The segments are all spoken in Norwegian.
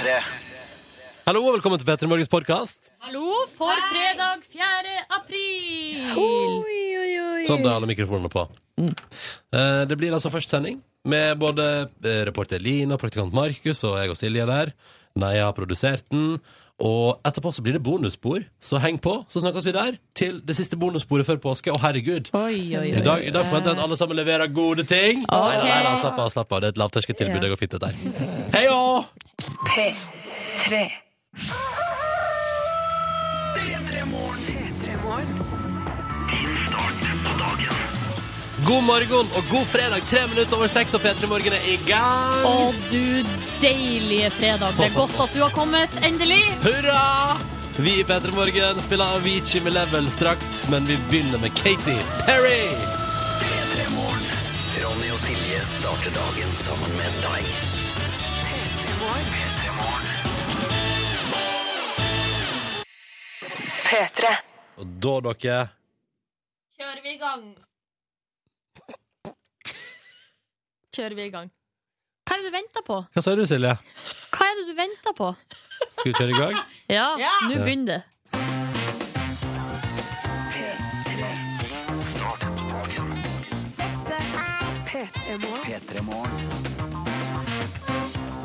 P3. Hallo og velkommen til Petter Morgens podkast. Hallo for fredag 4. april! Oi, oi, oi. Sånn, da er alle mikrofonene på. Eh, Det blir altså først sending med både eh, reporter Lina, praktikant Markus og jeg og Silje der. Neia har produsert den. Og etterpå så blir det bonusspor, så heng på, så snakkes vi der. Til det siste bonussporet før påske. Å, herregud! Oi, oi, oi. I dag, I dag forventer jeg at alle sammen leverer gode ting. Nei, nei, nei, slapp av, slapp av. Det er et lavterskeltilbud. Det går fint, dette her. Hei òg! P3. God morgen og god fredag. Tre minutter over seks, og P3 Morgen er i gang. Å, du deilige fredag. Det er godt at du har kommet, endelig. Hurra! Vi i P3 Morgen spiller Avicii med Level straks, men vi begynner med Katy Perry. Ronny og Silje starter dagen sammen med deg. P3. Og da, dere Kjører vi i gang. Kjører vi i gang. Hva er det du venter på? Hva sier du, Silje? Hva er det du venter på? Skal vi kjøre i gang? Ja, Ja. nå begynner det. Start dagen. P3 Morgen.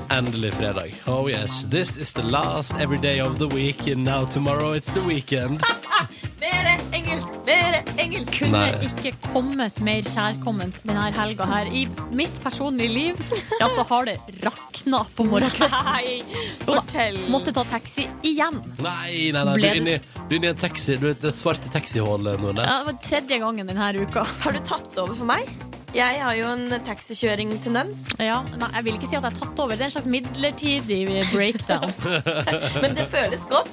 Endelig fredag. Oh yes, this is the last every day of the week, and now tomorrow it's the weekend. Mere engelsk, mere engelsk. Kunne Nei. ikke kommet mer kjærkomment denne helga her. I mitt personlige liv ja, så har det rakna på morgenkvisten. Nei, Jo da. fortell. Måtte ta taxi igjen. Nei, nei, nei, du er inne i, du er inne i en taxi. Du er i det svarte taxihullet, Nordnes. Ja, det var tredje gangen denne uka. Har du tatt over for meg? Jeg har jo en taxikjøring-tendens. Ja, nei, jeg vil ikke si at jeg har tatt over. Det er en slags midlertidig breakdown. Men det føles godt.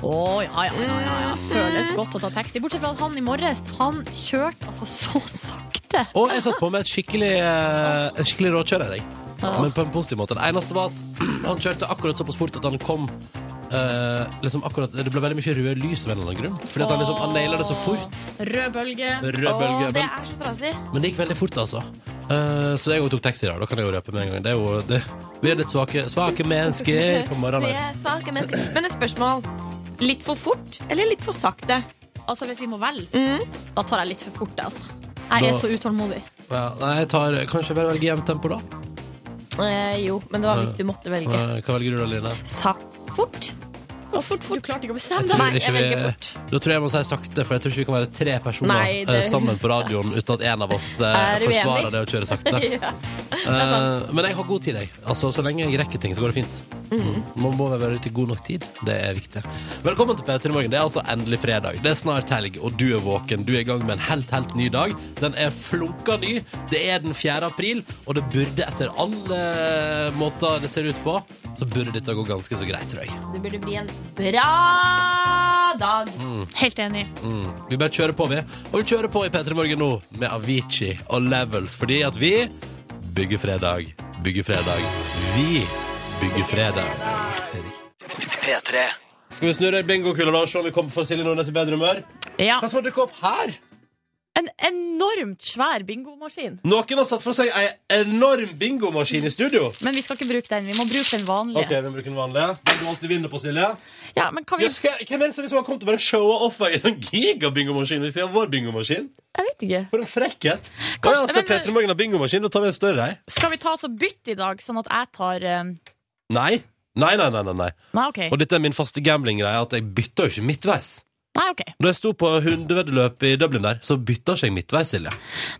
Å, ja, ja, ja, ja, ja. Føles godt å ta taxi. Bortsett fra at han i morges, han kjørte altså så sakte. Og jeg satt på med et skikkelig, eh, en skikkelig råkjører, jeg. Men på en positiv måte. Det eneste var at han kjørte akkurat såpass fort at han kom eh, liksom akkurat, Det ble veldig mye røde lys av en eller annen grunn. Fordi at han liksom, han naila det så fort. Rød bølge. Rød bølge Åh, det Men, er så trasig. men det gikk veldig fort, altså. Eh, så jeg også tok taxi i dag. Da kan jeg jo røpe med en gang. Det er jo, det, vi er litt svake, svake mennesker på Det morgenen. er svake mennesker. Men et spørsmål. Litt for fort eller litt for sakte? Altså, hvis vi må velge, Mm. da tar jeg litt for fort, altså. Jeg er så utålmodig. Ja, nei, jeg tar kanskje bare velge jevnt tempo, da. Eh, jo, men det var hvis du måtte velge. Eh, Hva velger du da, Line? Sak fort. Og fort, fort. Du klarte ikke å bestemme deg. tror Nei, ikke jeg velger vi- fort. Da tror jeg jeg må si sakte, for jeg tror ikke vi kan være tre personer Nei, det- eh, sammen på radioen uten at en av oss eh, Er du forsvarer enig? det å kjøre sakte. ja. Eh, men jeg har god tid, jeg. Altså, så lenge jeg rekker ting, så går det fint. Mhm. Man må vel være ute i god nok tid. Det er viktig. Velkommen til P3 Morgen. Det er altså endelig fredag. Det er snart helg, og du er våken. Du er i gang med en helt, helt ny dag. Den er flunka ny. Det er den 4. april, og det burde etter alle måter det ser ut på, så burde dette gå ganske så greit, tror jeg. Det burde bli en bra dag. Helt enig. Mm. Vi bare kjører på, vi. Og vi kjører på i P3 Morgen nå med Avicii og Levels, fordi at vi bygger fredag. Bygger fredag. Vi bygger fredag. P3. Skal vi snurre bingokula og se om vi kommer for Silje Nordnes i bedre humør? Ja. Hva som har dukket opp her? En enormt svær bingomaskin. Noen har satt for seg ei enorm bingomaskin i studio. Men vi skal ikke bruke den. Vi må bruke den vanlige. Ok, vi bruker den vanlige. Den du alltid vinner på, Silje. Ja, men kan vi Ja, skal, hvem er det som liksom har kommet og bare showa off ei sånn gigabingomaskin i stedet for vår bingomaskin? Jeg vet ikke. For en frekkhet. Kanskje- Kanskje, altså, men- P3 Morgen har bingomaskin, da tar vi en større ei. Skal vi ta oss og bytte i dag, sånn at jeg tar eh, Nei. Nei, nei, nei, nei, nei. Nei, OK. Og dette er min faste gambling-greie, at jeg bytter jo ikke midtveis. Nei, ok. Da jeg sto på hundeveddeløp i Dublin der, så bytta ikke jeg midtveis, Silje.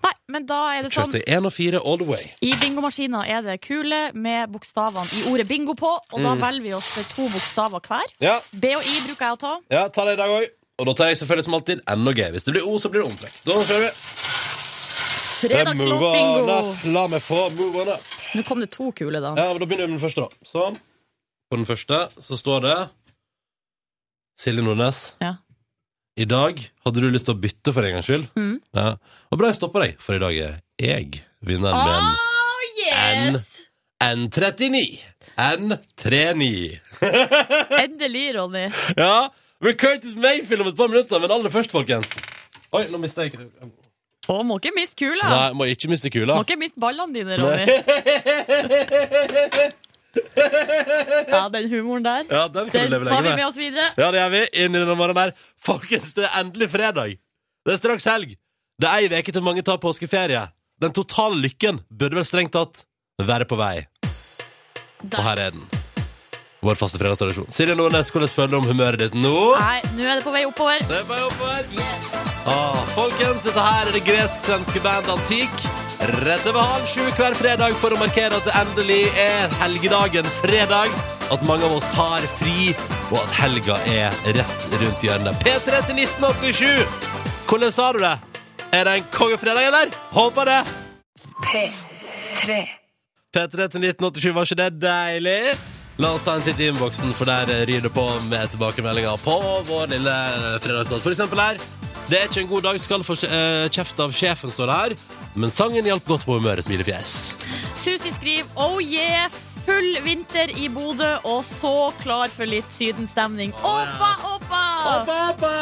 Nei, men da er det sånn Kjørte 1 og 4 all the way. I bingomaskina er det kule med bokstavene i ordet bingo på, og Mm. da velger vi oss to bokstaver hver. Ja, B og I bruker jeg å ta. ja ta det i dag òg. Og da tar jeg selvfølgelig som alltid N og G. Hvis det blir O, så blir det omtrekk. Da kjører vi. Fredagslåt on bingo. up. La meg få move on up. Nå kom det to kule dans. Ja, men Da begynner vi med den første, da. Sånn. På den første så står det Silje Nordnes. Ja. I dag hadde du lyst til å bytte for en gangs skyld. Mm. Ja. Og bra jeg stoppa deg, for i dag er jeg vinneren med en Oh, yes! N39. N39. Endelig, Ronny. Ja, blir Curtis Mayfield om et par minutter, men aller først, folkens. Oi, nå mista jeg Å, må ikke miste kula. Nei, må ikke miste kula. Må ikke miste ballene dine, Ronny. Ja, den humoren der. Ja, den kan du leve tar lenge vi med. med oss videre. Ja, det gjør vi. Inn i denne morgenen her. Folkens, det er endelig fredag. Det er straks helg. Det er ei uke til mange tar påskeferie. Den totale lykken burde vel strengt tatt være på vei. Og her er den. Vår faste fredagstradisjon. Silje Nordnes, hvordan føler du om humøret ditt nå? Nei, nå er det på vei oppover. Det er bare oppover. Ah, folkens, dette her er det gresk-svenske band Antik. Rett over halv sju hver fredag for å markere at det endelig er helgedagen fredag. At mange av oss tar fri, og at helga er rett rundt hjørnet. P3 til 1987. Hvordan sa du det? Er det en kongefredag, eller? Håper det. P3. P3 til 1987, var ikke det deilig? La oss ta en titt i innboksen, for der ryr det på med tilbakemeldinger på vår lille fredagsdag. For eksempel her. Det er ikke en god dag, skal få eh, kjeft av sjefen, står det her. Men sangen hjalp godt på humøret, smilefjes. Susi skriver Oh yeah, full vinter i Bodø og så klar for litt sydenstemning. Oppa, oppa! Oppa, oppa!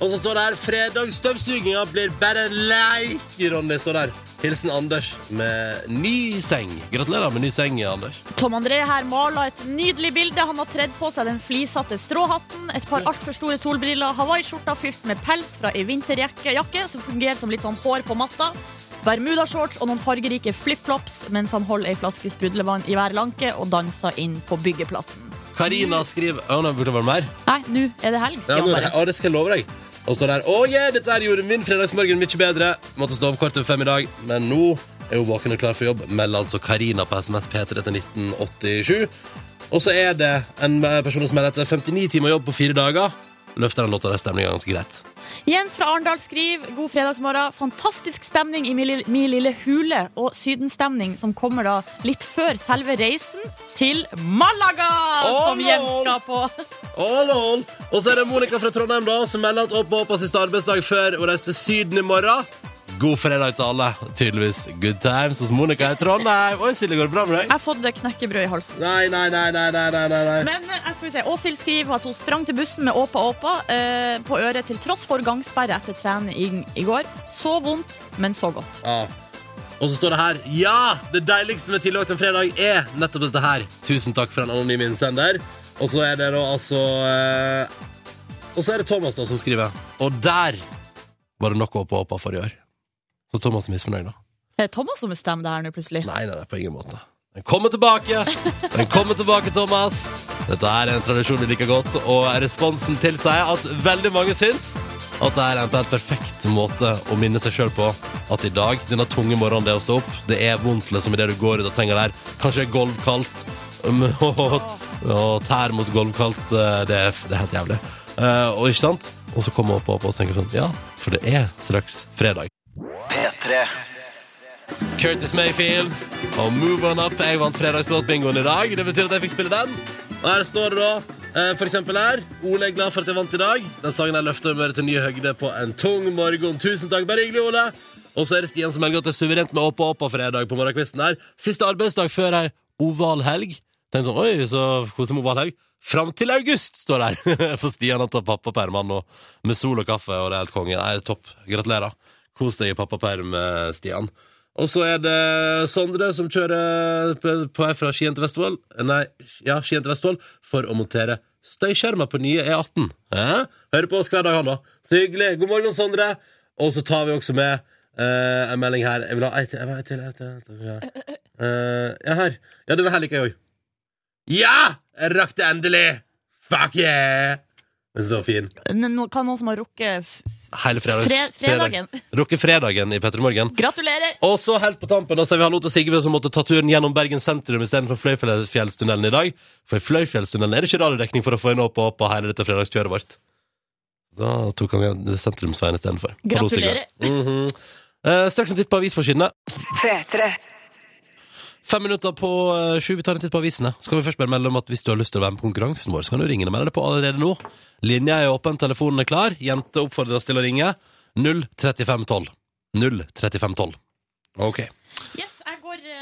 Og så står det her fredagsstøvsuginga blir bare en leik, Ronny. står der. Hilsen Anders med ny seng. Gratulerer med ny seng, Anders. Tom André her maler et nydelig bilde. Han har tredd på seg den flisete stråhatten, et par altfor store solbriller, hawaiiskjorta fylt med pels fra ei vinterjakke som fungerer som litt sånn hår på matta. Bermudashorts og noen fargerike flipflops mens han holder ei flaske sprudlevann i hver lanke og danser inn på byggeplassen. Karina skriver Å, burde det være mer? Nei, nå er det helg, Ja, han men, å, det skal jeg love deg. Og står der Å, yeah, dette her gjorde min fredagsmorgen mye bedre. Måtte stå opp kvart over fem i dag, men nå er hun våken og klar for jobb. Melder altså Karina på SMS P3 til 1987. Og så er det en person som melder etter 59 timer jobb på fire dager. Løfter den låta der stemninga ganske greit. Jens fra Arendal skriver God fredagsmorgen. Fantastisk stemning i min lille, min lille hule, og sydenstemning som kommer da litt før selve reisen til Malaga, oh, som Jens skal på. Oh. Og så er det Monica fra Trondheim da som melder at og opp siste arbeidsdag før hun reiser til Syden i morgen. God fredag til alle. Tydeligvis good times hos Monica i Trondheim. Oi, Silje, går det bra med deg? Jeg har fått knekkebrød i halsen. Nei, nei, nei, nei, nei, nei, nei. Men eh, jeg skal vi se, Åshild skriver at hun sprang til bussen med åpa åpa eh, på øret til tross for gangsperre etter trening i, går. Så vondt, men så godt. Ja. Og så står det her Ja, det deiligste med tilvalgt en fredag er nettopp dette her. Tusen takk for en anonym innsender. Og så er det da altså eh, Og så er det Thomas da som skriver. Og der var det nok åpa og oppa for i år. Så Thomas er misfornøyd, da. Er det Thomas som bestemmer det her nå, plutselig? Nei, nei, nei, på ingen måte. Den kommer tilbake! Den kommer tilbake, Thomas. Dette er en tradisjon vi liker godt, og responsen tilsier at veldig mange syns at det er en helt perfekt måte å minne seg sjøl på at i dag, denne tunge morgenen det er å stå opp, det er vondt liksom idet du går ut av senga der. Kanskje er gulvkaldt, um, og, og tær mot gulvkaldt. eh, Det er, det er helt jævlig. Eh, og ikke sant? Og så kommer man opp, opp og tenker sånn Ja, for det er straks fredag. P3 Curtis Mayfield og Move On Up. Jeg vant fredagslåtbingoen i dag. Det betyr at jeg fikk spille den. Og her står det da, eh, for eksempel her Ole er glad for at jeg vant i dag. Den sangen her løfter humøret til nye høgder på en tung morgen. Tusen takk, bare hyggelig, Ole. Og så er det Stian som melder at det er suverent med Åpa Åpa fredag på morgenkvisten her. Siste arbeidsdag før ei oval helg. Tenk sånn, oi, så koselig med oval helg. Fram til august, står det her. For Stian har tatt pappapermen nå, med sol og kaffe, og det er helt konge. er topp. Gratulerer. Kos deg i pappaperm, eh, Stian. Og så er det Sondre som kjører på vei fra Skien til Vestfold Nei, ja, Skien til Vestfold for å montere støyskjermer på nye E18. Eh? Hører på oss hver dag, han da. Så hyggelig. God morgen, Sondre. Og så tar vi også med eh, en melding her. Jeg vil ha ei til. ei til, ei til, ei til ja. Eh, ja, her. Ja, denne her liker jeg òg. Ja! Jeg rakk det endelig! Fuck yeah! Er så fin. Nå- Kan noen som har rukket Hele fredags, Fre- fredagen. Rukket fredagen i Petter Morgen. Gratulerer! Og så helt på tampen da, sier har vi hallo til Sigve som måtte ta turen gjennom Bergen sentrum istedenfor Fløyfjellstunnelen i dag. For i Fløyfjellstunnelen er det ikke radiodekning for å få en opp og opp på hele dette fredagskjøret vårt. Da tok han sentrumsveien istedenfor. Hallo, Sigve. Gratulerer. Mhm. Eh, straks en titt på avisforsidene. P3. Fem minutter på eh, sju. Vi tar en titt på avisene. Så kan vi først bare melde om at hvis du har lyst til å være med på konkurransen vår, så kan du ringe og melde deg på allerede nå. Linja er åpen, telefonen er klar. Jente oppfordres til å ringe. 03512. 03512. OK.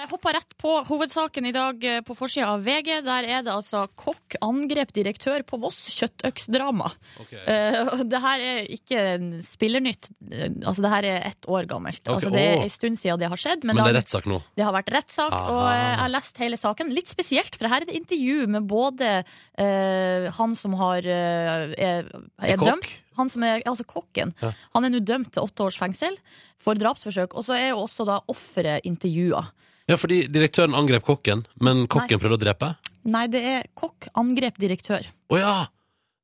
Hoppa rett på hovedsaken i dag eh, på forsida av VG. Der er det altså kokk angrep direktør på Voss, kjøttøksdrama. Okay. Uh, det her er ikke spillernytt. Eh, Altså, det her er ett år gammelt. Okay. Altså, det er en stund siden det har skjedd. Men, Men det er rettssak nå. det har vært rettssak, og eh, jeg har lest hele saken. Litt spesielt, for her er det intervju med både uh, han som har, uh, er, Er er dømt han som er, altså kokken. Ja. Han er nå dømt til åtte års fengsel for drapsforsøk. Og så er jo også da offeret intervjua. Ja, fordi direktøren angrep kokken, men kokken prøvde å drepe? Nei, det er kokk angrep direktør. Å ja!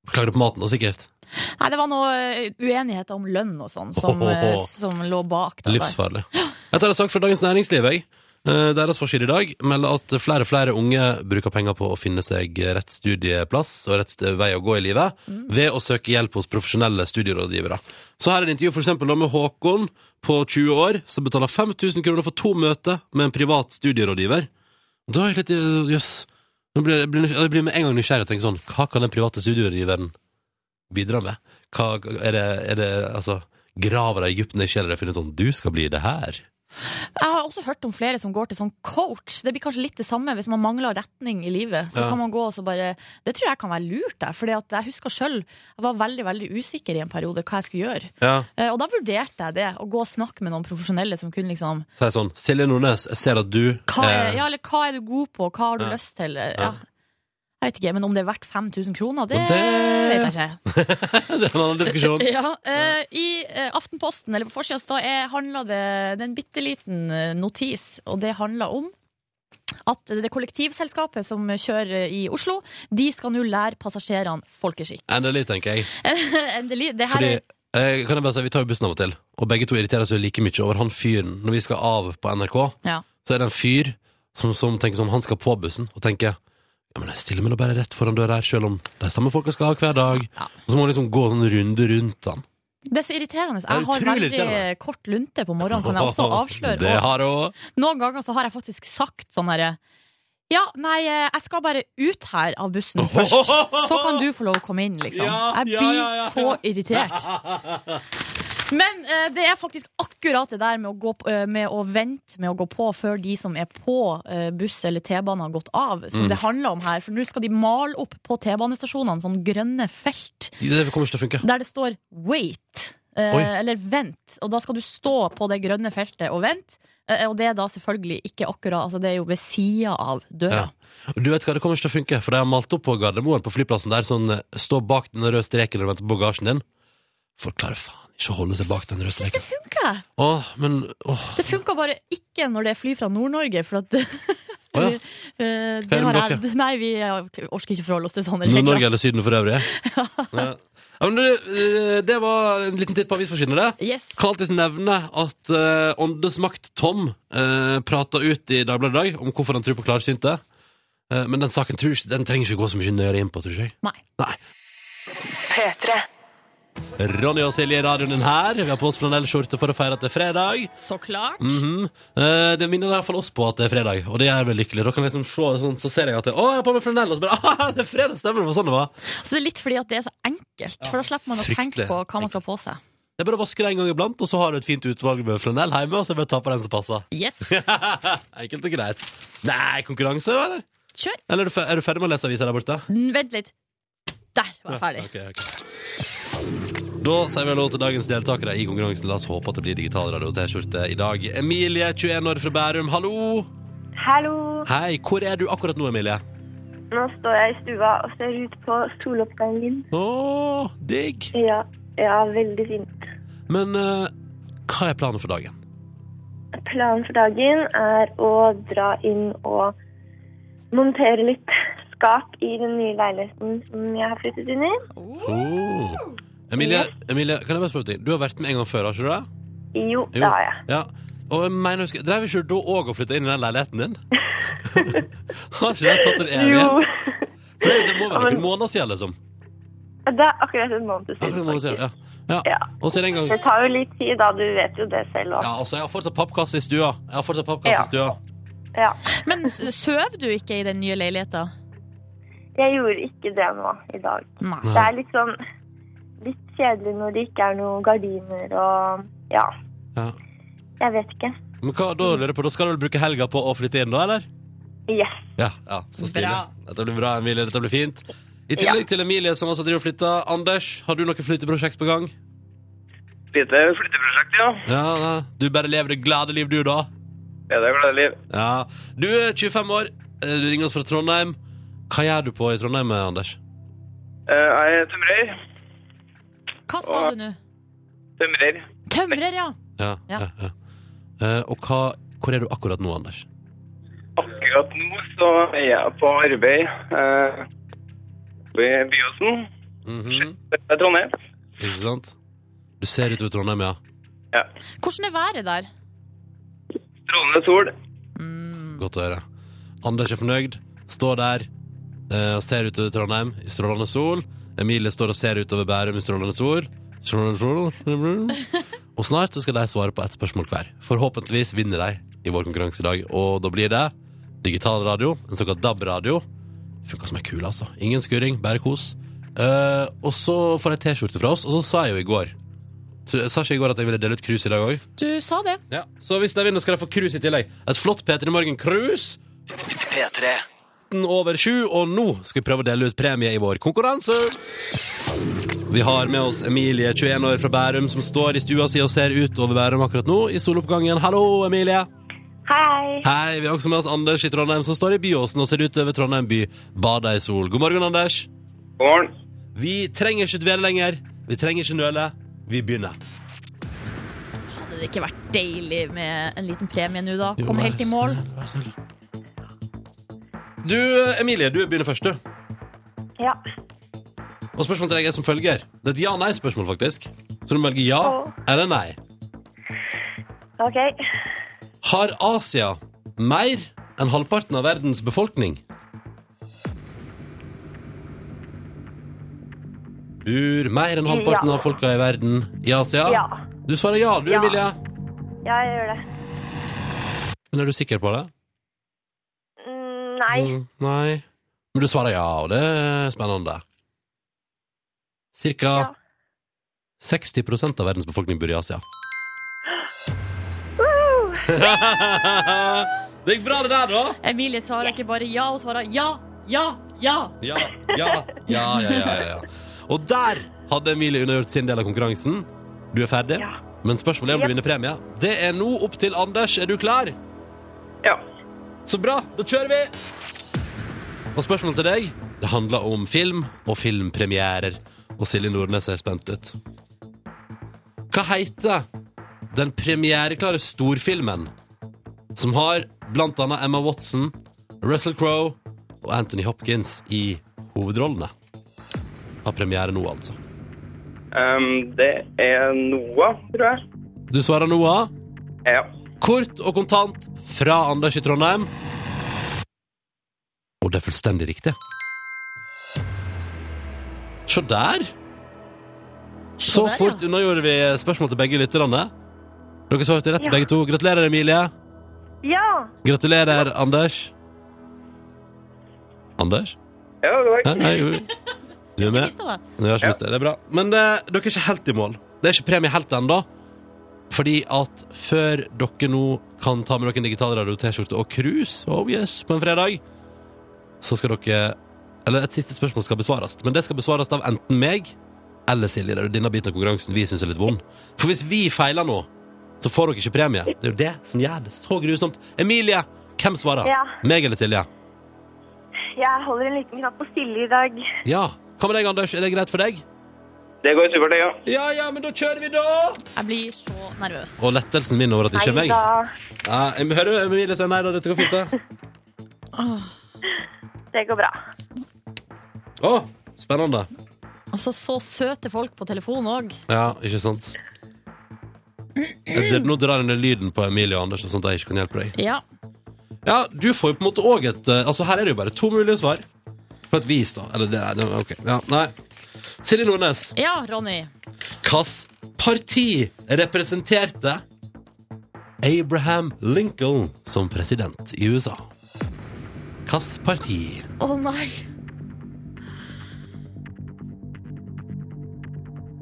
Beklager det på maten, da, sikkert. Nei, det var noe eh, uenigheter om lønn og sånn som, eh, som lå bak. der. Livsfarlig. Jeg tar en sak fra Dagens Næringsliv, jeg. Eh, Deres forside i dag melder at flere og flere unge bruker penger på å finne seg rett studieplass og rett vei å gå i livet ved å søke hjelp hos profesjonelle studierådgivere. Så her er det intervju for eksempel med Håkon på 20 år som betaler 5000 kroner for to møter med en privat studierådgiver. Da er jeg litt eh, jøss. Blir jeg jeg blir med en gang nysgjerrig og tenker sånn Hva kan den private studierådgiveren bidra med? Hva, er det, er det altså Graver de dypt ned i sjela og finner ut sånn Du skal bli det her. Jeg har også hørt om flere som går til sånn coach. Det blir kanskje litt det samme hvis man mangler retning i livet. Så Ja. kan man gå og så bare Det tror jeg kan være lurt, der. Fordi at jeg husker sjøl jeg var veldig veldig usikker i en periode hva jeg skulle gjøre. Ja. Eh, Og da vurderte jeg det. Å gå og snakke med noen profesjonelle som kunne liksom Så er sånn, Silje Nordnes, jeg ser at du hva er, eh, ja, eller hva er du god på? Hva har du Ja. lyst til? Ja. Jeg vet ikke, men om det er verdt 5000 kroner, det, det- vet jeg ikke. Det er en annen diskusjon. Ja, uh, I uh, Aftenposten, eller på forsida, er- det Det er en bitte liten eh, notis, og det handler om at det kollektivselskapet som kjører i Oslo, de skal nå lære passasjerene folkeskikk. Endelig, tenker jeg. Endelig. Det her Fordi eh, kan jeg bare si, Vi tar jo bussen av og til, og begge to irriterer seg like mye over han fyren. Når vi skal av på NRK, ja. så er det en fyr som, som tenker sånn Han skal på bussen og tenker ja, men jeg stiller meg nå bare rett foran døra her, selv om de samme folka skal ha hver dag. Ja. Og så må man liksom gå sånn runde rundt den. Det er så irriterende. er Jeg har veldig irriterende. kort lunte på morgenen, kan jeg også avsløre. Det har også noen ganger så har jeg faktisk sagt sånn herre ja, nei, jeg skal bare ut her av bussen først. Så kan du få lov å komme inn, liksom. Jeg ja, blir ja, ja. så irritert. Men eh, det er faktisk akkurat det der med å, gå, på- eh, med å vente med å gå på før de som er på eh, buss eller T-bane har gått av, som Mm. det handler om her. For nå skal de male opp på T-banestasjonene sånn grønne felt Det der det står wait. eh, eller vent. Og da skal du stå på det grønne feltet og vente. eh, og det er da selvfølgelig ikke akkurat Altså det er jo ved sida av døra. Ja. Og du vet hva, det kommer ikke til å funke, for de har malt opp på Gardermoen på flyplassen der sånn eh, Stå bak den røde streken når du venter på bagasjen din. Forklare faen ikke holde seg bak den røde syns det funker! Åh, men åh, Det funker bare ikke når det er fly fra Nord-Norge, for at Å ja. Eh, det det har jeg, Nei, vi eh, orker ikke forholde oss til sånne Nord-Norge eller Syden for øvrig. Ja. Ja, men det, eh, det var en liten titt på avisforsidene, det. Yes. Kan alltids nevne at uh, Åndes makt Tom uh, prata ut i Dagbladet i dag om hvorfor han tror på klarsynte. Uh, men den saken tror den trenger ikke gå så mye nøyere inn på, tror jeg. Nei. Nei. P3. Ronny og Silje i radioen din her. Vi har på oss flanellskjorte for å feire at det er fredag. Så klart. Mhm. Eh, det minner i hvert fall oss på at det er fredag, og det gjør meg lykkelig. Da kan vi liksom se sånn, så ser jeg at det, å, jeg har på meg flanell, og så bare ah, det er fredag, stemmer det var sånn det var. Så det er litt fordi at det er så enkelt, for da slipper man å tenke på hva man skal på seg. Det er bare å vaske det en gang iblant, og så har du et fint utvalg med flanell hjemme, og så er det bare å ta på den som passer. Yes, Enkelt og greit. Nei, konkurranse, da, eller? kjør. Eller er du, fe- er du ferdig med å lese avisa der borte? Mm, Vent litt. Der var jeg ferdig. Ok, ok. Da sier vi hallo til dagens deltakere i konkurransen. La oss håpe at det blir digital radio og T-skjorte i dag. Emilie, 21 år fra Bærum, hallo! Hallo. Hei, hvor er du akkurat nå, Emilie? Nå står jeg i stua og ser ut på soloppgangen. Å, digg! Ja, ja veldig fint. Men eh, hva er planen for dagen? Planen for dagen er å dra inn og montere litt skap i den nye leiligheten som jeg har flyttet inn i. Oh. Emilie, Emilie, kan jeg bare spørre deg? Du har vært med en gang før, har ikke du det? Jo, Jo. det har jeg. Ja. Og jeg mener, husker- Drev ikke du da òg og flytta inn i den leiligheten din? har ikke det tatt en Jo. evighet? For det, det må være noen måneder siden, liksom. Det er akkurat en måned Akkurat en siden. måned siden, ja. Ja. Ja. Gang Det tar jo litt tid, da. Du vet jo det selv òg. Ja, altså, jeg har fortsatt pappkasse i stua. Jeg har fortsatt pappkasse Ja. i stua. Ja. Men sover du ikke i den nye leiligheta? Jeg gjorde ikke det nå i dag. Nei. Det er litt sånn litt kjedelig når det ikke er noen gardiner og ja. Ja. Jeg vet ikke. Men hva, da lurer jeg på, da skal du vel bruke helga på å flytte inn, da, eller? Yes. Ja, ja, så stilig. Dette blir bra, Emilie. Dette blir fint. I tillegg til Emilie, som også driver og flytter. Anders, har du noe flytteprosjekt på gang? Lite flytteprosjekt, ja. Ja, ja. Du bare lever det glade liv, du, da? Ja, det er glade liv. Ja. Du er 25 år, eh, du ringer oss fra Trondheim. Hva gjør du på i Trondheim, Anders? Eh, Jeg er tømrer. Hva sa du nå? Tømrer. Tømrer, ja. Ja, ja. Ja. ja, Eh, og hva, hvor er du akkurat nå, Anders? Akkurat nå så er jeg på arbeid uh, ved Byåsen. Mm er Trondheim. Ikke sant? Du ser utover Trondheim, ja. Ja. Hvordan er været der? Strålende sol. Godt å høre. Anders er fornøyd, står der uh, og ser utover Trondheim i strålende sol. Emilie står og ser utover Bærum i strålende sol. Og snart så skal de svare på ett spørsmål hver. Forhåpentligvis vinner de i vår konkurranse i dag. Og da blir det digital radio, en såkalt DAB-radio. Funka som ei kule, altså. Ingen skurring, bare kos. Uh, og så får jeg T-skjorte fra oss, og så sa jeg jo i går jeg Sa ikke i går at jeg ville dele ut cruise i dag òg? Du sa det. Ja. Så hvis de vinner, skal de få cruise i tillegg. Et flott P3 Morgen-cruise. P3. Over sju, og nå skal vi prøve å dele ut premie i vår konkurranse. Vi har med oss Emilie, 21 år fra Bærum, som står i stua si og ser ut over Bærum akkurat nå, i soloppgangen. Hallo, Emilie. Hei. Hei, vi har også med oss Anders i Trondheim, som står i Byåsen og ser ut over Trondheim by, Bada i sol. God morgen, Anders. God morgen. Vi trenger ikke dvele lenger. Vi trenger ikke nøle. Vi begynner. Hadde det ikke vært deilig med en liten premie nå, da? Kom vær helt i mål. snill, vær snill. Du, Emilie, du begynner først, du. Ja. Og spørsmålet til deg er som følger. Det er et ja-nei-spørsmål, faktisk. Så du må velge ja Åh. eller nei. OK. Har Asia mer enn halvparten av verdens befolkning? Bor mer enn halvparten Ja. av folka i verden i Asia? Ja. Du svarer ja, du, Ja. Emilie. Ja, jeg gjør det. Men er du sikker på det? Nei. Mm, nei. Men du svarer ja, og det er spennende. Cirka Ja. 60% av verdens befolkning bor i Asia. Det gikk bra, det der, da. Emilie svarer ikke bare ja, hun svarer ja, ja, ja. Ja, ja, ja, ja, ja, ja. Og der hadde Emilie undergjort sin del av konkurransen. Du er ferdig, Ja. men spørsmålet er om du Ja. vinner premie. Det er nå opp til Anders. Er du klar? Ja. Så bra, da kjører vi! Og spørsmålet til deg, det handler om film og filmpremierer. Og Silje Nordnes er spent ut. Hva heter den premiereklare storfilmen som har blant annet Emma Watson, Russell Crowe og Anthony Hopkins i hovedrollene? Har premiere nå, altså. Um, det er Noah, tror jeg. Du svarer Noah. Ja. Kort og kontant fra Anders i Trondheim. Og det er fullstendig riktig. Se der! Så der, fort ja. unnagjorde vi spørsmål til begge lytterne. Dere svarte rett Ja. begge to. Gratulerer, Emilie. Ja. Gratulerer, Anders. Anders? Ja, det var Hæ? Du er med? Det. Jeg har ikke det. Det er bra. Men eh, dere er ikke helt i mål. Det er ikke premie helt ennå. Fordi at før dere nå kan ta med dere en digital radio, T-skjorte og cruise, oh yes, på en fredag, så skal dere Eller et siste spørsmål skal besvares. Men det skal besvares av enten meg eller Silje. Det er denne biten av konkurransen vi syns er litt vond. For hvis vi feiler nå, så får dere ikke premie. Det er jo det som gjør det så grusomt. Emilie, hvem svarer? Ja. Meg eller Silje? Jeg holder en liten knapp på Silje i dag. Ja. Hva med deg, Anders? Er det greit for deg? Det går supert, det, ja. Ja, ja, men da kjører vi, da! Jeg blir så nervøs. Og lettelsen min over at det ikke er meg. Ja, jeg hører Emilie si nei da, dette går fint, det. Det går bra. Å, spennende. Altså, så søte folk på telefonen òg. Ja, ikke sant? Det- nå drar jeg ned lyden på Emilie og Anders, sånn at jeg ikke kan hjelpe deg. Ja. Ja, du får jo på en måte òg et eh, Altså, her er det jo bare to mulige svar. På et vis, da. Eller det er det- OK. Ja, nei. Silje Nordnes. Ja, Ronny. Hvilket parti representerte Abraham Lincoln som president i USA? Hvilket parti? Å oh, nei.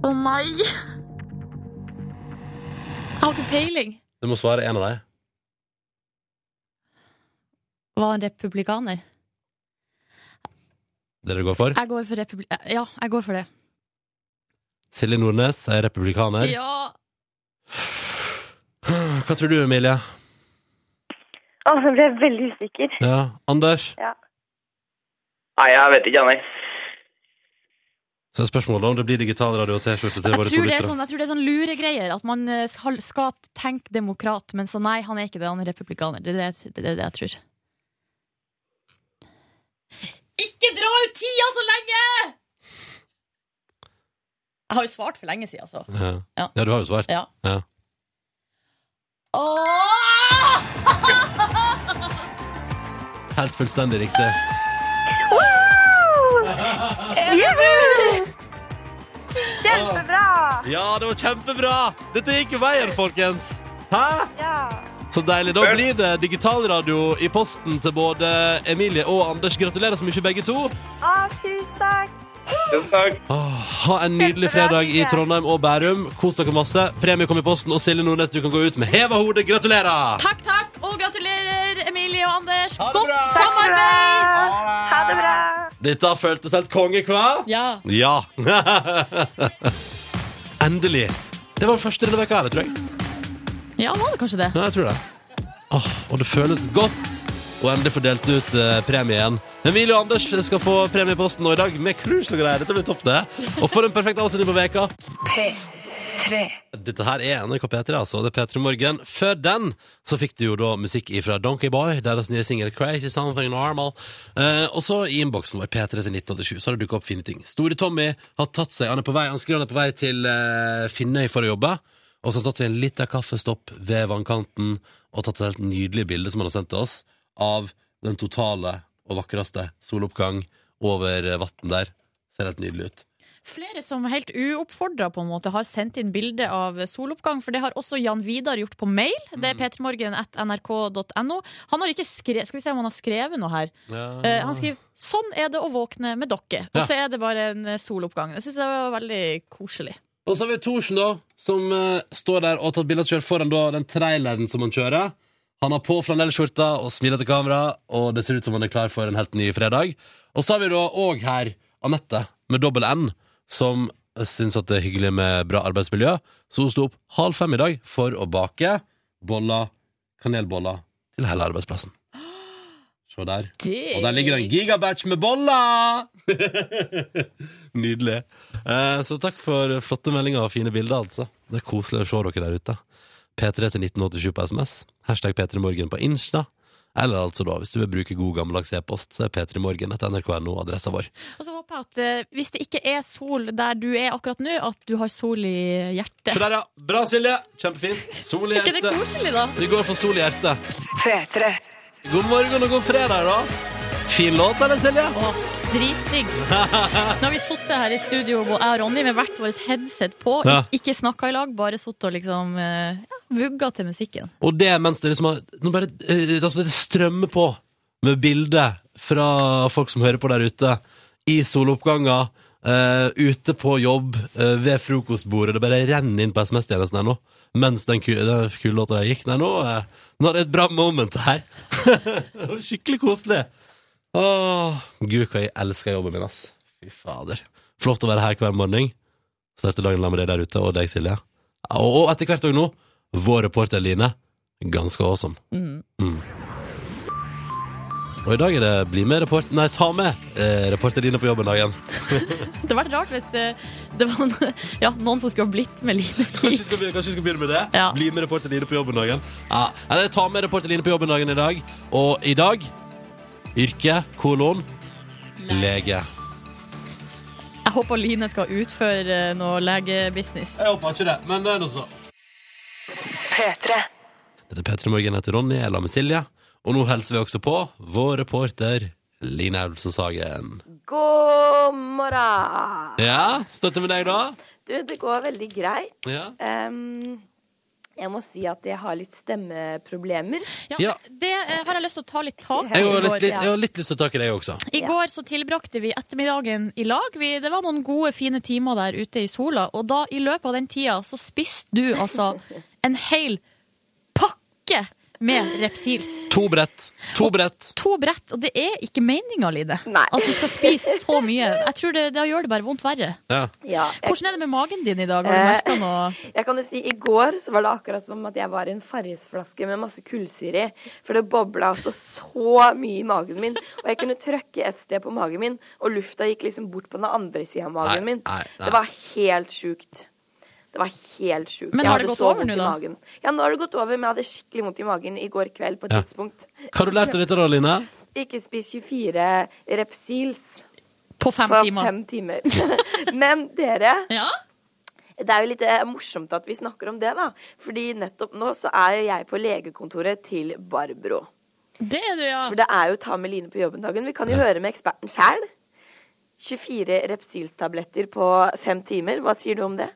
Å oh, nei! Jeg har ikke peiling. Du må svare en av dem. Var han republikaner? Det du går for? Jeg går for republi... Ja, jeg går for det. Silje Nordnes er republikaner. Ja. Hva tror du, Emilie? Å, nå ble jeg veldig usikker. Ja. Anders? Ja. Nei, jeg vet ikke, nei. Så er spørsmålet om det blir digitalradio og T-skjorte til våre to tror, er lyttere. sånn, jeg tror det er sånn luregreier. At man eh, skal, skal tenke demokrat, men så nei, han er ikke det. Han er republikaner. Det er det, det, er det jeg tror. Ikke dra ut tida så lenge! Jeg har jo svart for lenge siden, altså. Ja. Ja. ja, du har jo svart. Ja. Ja. Helt fullstendig riktig. Kjempebra! Ja, det var kjempebra! Dette gikk jo veien, folkens. Hæ? Ja. Så deilig. Da blir det digitalradio i posten til både Emilie og Anders. Gratulerer så mye, begge to. Å, tusen takk. Tusen takk. Ha en nydelig fredag i Trondheim og Bærum. Kos dere masse. Premie kom i posten, og Silje Nordnes, du kan gå ut med heva hode. Gratulerer! Takk, takk, og gratulerer, Emilie og Anders. Ha Godt bra. samarbeid! Ha det bra. Dette føltes helt konge, hva? Ja. Ja. Endelig. Det var den første denne veka her, tror jeg. Ja, han det kanskje det? Ja, jeg tror det. Åh, og det føles godt å endelig få delt ut eh, premie igjen. Emilie og Anders skal få premie i posten nå i dag med cruise og greier. Dette blir topp, det. Og for en perfekt avslutning på veka. P3. Dette her er NRK P3, altså. Det er P3 Morgen. Før den så fikk du jo da musikk fra Donkey Boy, deres nye singel Crazy Something Normal. Eh, og så i innboksen vår, P3 til 1987, så har det dukka opp fine ting. Store Tommy har tatt seg Han er på vei, han skriver han er på vei til eh, Finnøy for å jobbe. Og så har han tatt seg en liten kaffestopp ved vannkanten og tatt et helt nydelig bilde som han har sendt til oss, av den totale og vakreste soloppgang over vann der. Ser helt nydelig ut. Flere som helt uoppfordra har sendt inn bilde av soloppgang, for det har også Jan Vidar gjort på mail. Det er p3morgen.nrk.no. Han har ikke skrevet Skal vi se om han har skrevet noe her. Eh, han skriver 'Sånn er det å våkne med dere'. Og Ja. så er det bare en soloppgang. Jeg syns det var veldig koselig. Og så har vi Thorsen, da, som eh, står der og har tatt bilde av seg selv foran da, den traileren som han kjører. Han har på flanellskjorta og smiler til kamera, og det ser ut som han er klar for en helt ny fredag. Og så har vi da òg her Anette med dobbel N, som syns at det er hyggelig med bra arbeidsmiljø. Så hun sto opp halv fem i dag for å bake boller, kanelboller, til hele arbeidsplassen. Se der. Og der ligger det en gigabatch med boller! Nydelig. Eh, så takk for flotte meldinger og fine bilder, altså. Det er koselig å se dere der ute. P3 til 1987 på SMS. Hashtag P3morgen på Insta. Eller altså da, hvis du vil bruke god gammeldags e-post, så er p3morgen etter nrk.no adressa vår. Og så håper jeg at eh, hvis det ikke er sol der du er akkurat nå, at du har sol i hjertet. Så der, ja. Bra, Silje. Kjempefint. Sol i Er ikke det hjertet. koselig, da? Vi går for sol i hjertet. P3. God morgen og god fredag, da. Fin låt, eller, Silje? Åh, dritdigg. Nå har vi sittet her i studio, og jeg og Ronny, med hvert vårt headset på. Ja. Ik ikke snakka i lag, bare sittet og liksom eh, ja, vugga til musikken. Og det mens det liksom har Nå bare eh, altså det strømmer på med bilder fra folk som hører på der ute, i soloppganger, Uh, ute på jobb, uh, ved frokostbordet. Det bare renner inn på SMS-tjenesten her nå. Mens den ku- den kule låta der gikk. Nei, nå, eh, nå er det et bra moment her. Skikkelig koselig. Åh, Gud, hva jeg elsker jobben min, ass. Fy fader. Flott å være her hver morgen. Starte dagen med deg der ute, og deg, Silje. Og, og etter hvert òg nå, vår reporter Line. Ganske awesome. Mm. Og i dag er det Bli med report... Nei, ta med eh, reporter Line på jobben dagen. Det hadde vært rart hvis eh, det var noen, ja, noen som skulle ha blitt med Line Kanskje vi hit. skal, kanskje vi skal begynne med det? Ja. Bli med reporter Line på jobben dagen. Ja, eller ta med reporter Line på jobben dagen i dag. Og i dag yrke, kolon, lege. Jeg håper Line skal utføre eh, noe legebusiness. Jeg håper ikke det, men det er noe så. P3. Dette er P3 Morgen heter Ronny, jeg er sammen med Silje. Og nå hilser vi også på vår reporter Line Elvsås Sagen. God morgen! Ja, står det med deg, da? Du, det går veldig greit. Ja. Ehm, jeg må si at jeg har litt stemmeproblemer. Ja, Ja. Det eh, har jeg lyst til å ta litt tak i. Jeg har litt, litt, jeg har litt lyst til å ta tak i deg også. I går så tilbrakte vi ettermiddagen i lag. Vi, det var noen gode, fine timer der ute i sola. Og da, i løpet av den tida, så spiste du altså en hel pakke med Repsils. To brett. To brett. To brett, og det er ikke meninga, Lide, Nei. at du skal spise så mye. Jeg tror det, det gjør det bare vondt verre. Ja. Ja, jeg, Hvordan er det med magen din i dag? Har du merka merket noe? jeg kan jo si, I går så var det akkurat som at jeg var i en Farris-flaske med masse kullsyre i. For det bobla altså så mye i magen min. Og jeg kunne trøkke et sted på magen min, og lufta gikk liksom bort på den andre sida av magen Nei, min. nei, nei. Det var helt sjukt. Det var helt sjukt. Men har det gått over nå, da? magen. Ja, nå har det gått over, men jeg hadde skikkelig vondt i magen i går kveld på et Ja. tidspunkt. Hva har du lært av dette, da, Line? Ikke spis 24 Repsils På fem på timer. fem timer. men dere Ja? Det er jo litt eh, morsomt at vi snakker om det, da. Fordi nettopp nå så er jo jeg på legekontoret til Barbro. Det er du, ja. For det er jo ta med Line på jobben-dagen. Vi kan jo høre med eksperten sjæl. 24 Repsils-tabletter på fem timer. Hva sier du om det?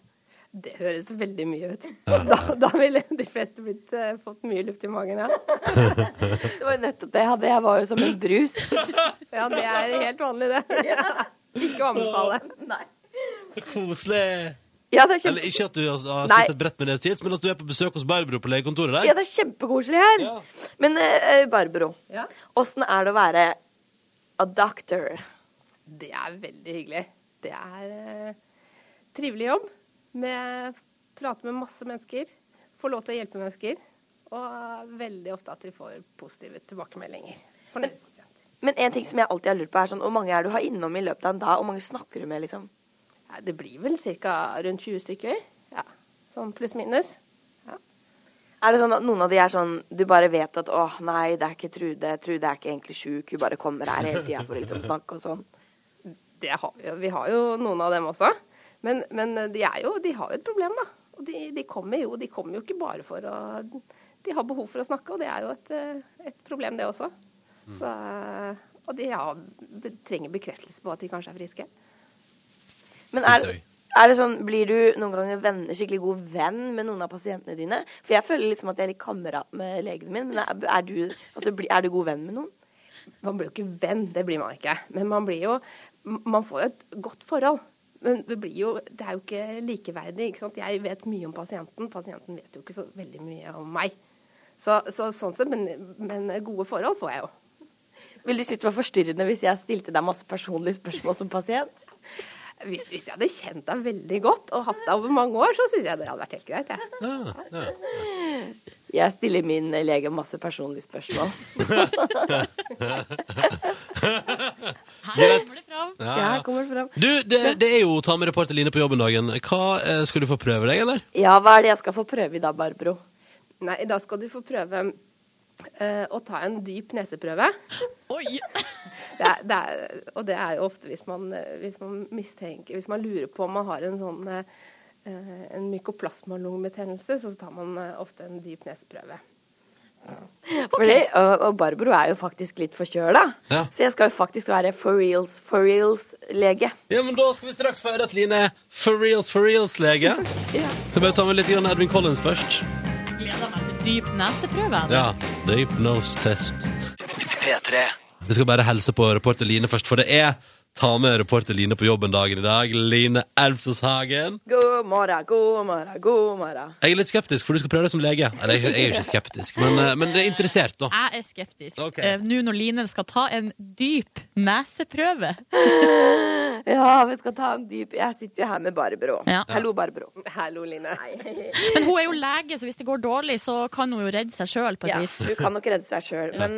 Det høres veldig mye ut. Da, da ville de fleste blitt, uh, fått mye luft i magen, ja. Det var jo nettopp det jeg hadde. Jeg var jo som en brus. Ja, det er helt vanlig, det. Ikke å anbefale. Nei. Koselig. Ja, det er Eller ikke at du har Nei. spist et brett med Nepsils, men at du er på besøk hos Barbro på legekontoret Ja, det er kjempekoselig her. Ja. Men uh, Barbro, Ja. er det å være a doctor? Det er veldig hyggelig. Det er uh, trivelig jobb. Med, prate med masse mennesker. Få lov til å hjelpe mennesker. Og veldig ofte at vi får positive tilbakemeldinger. Fornøyd. Men en ting som jeg alltid har lurt på, er sånn Hvor mange er du har innom i løpet av en dag? Hvor mange snakker du med, liksom? Ja, det blir vel ca. rundt 20 stykker. Ja, Sånn pluss-minus. Er det sånn at noen av de er sånn Du bare vet at åh, nei, det er ikke Trude. Trude er ikke egentlig sjuk. Hun bare kommer her hele tida for å liksom snakke og sånn. Det har vi, vi har jo noen av dem også. Men, men de, er jo, de har jo et problem, da. Og de, de kommer jo de kommer jo ikke bare for å De har behov for å snakke, og det er jo et, eh, et problem, det også. Så, og de har, trenger bekreftelse på at de kanskje er friske. Men er, er det sånn Blir du noen ganger venn, skikkelig god venn med noen av pasientene dine? For jeg føler liksom at jeg er litt kamerat med legen min. Men er, er, du, altså, er du god venn med noen? Man blir jo ikke venn, det blir man ikke. Men man blir jo Man får jo et godt forhold. Men det jo Det er jo ikke likeverdig. ikke sant? Jeg vet mye om pasienten. Pasienten vet jo ikke så veldig mye om meg. Så, så sånn sett, men, men gode forhold får jeg jo. Vil du synes det var forstyrrende hvis jeg stilte deg masse personlige spørsmål som pasient? Hvis, hvis jeg hadde kjent deg veldig godt og hatt deg over mange år, så syns jeg det hadde vært helt greit. Jeg. Jeg stiller min lege masse personlige spørsmål. Her kommer det fram. Ja, ja. kommer det fram. Du, det, det er jo ta med reporter Line på jobben-dagen. Hva eh, Skal du få prøve deg, eller? Ja, hva er det jeg skal få prøve i dag, Barbro? Nei, da skal du få prøve eh, å ta en dyp neseprøve. Oi! Det er, det er, og det er jo ofte hvis man, eh, hvis man mistenker Hvis man lurer på om man har en sånn eh, en mykoplasmalungebetennelse, så tar man eh, ofte en dyp neseprøve. Fordi, og, og Barbro er jo faktisk litt forkjøla. Ja. Så jeg skal jo faktisk være for reals, for reals-lege. Ja, men Da skal vi straks få høre at Line er for reals, for reals-lege. Så bare ta med litt Edvin Edwin Collins først. Dyp neseprøve. Ja, Deep nose test. P3. Vi skal bare helse på reporter Line først, for det er ta med reporter Line på jobben-dagen i dag. Line Elvsås Hagen. God morgen, god morgen, god morgen. Jeg er litt skeptisk, for du skal prøve deg som lege. Eller, jeg er jo ikke skeptisk, men, eh, men jeg er interessert, da. Jeg er skeptisk. Okay. Eh, Nå når Line skal ta en dyp neseprøve. Ja, vi skal ta en dyp Jeg sitter jo her med Barbro. Ja. Hallo, Barbro. Hallo, Line. Men hun er jo lege, så hvis det går dårlig, så kan hun jo redde seg sjøl på et Ja, vis. Hun kan nok redde seg sjøl. Men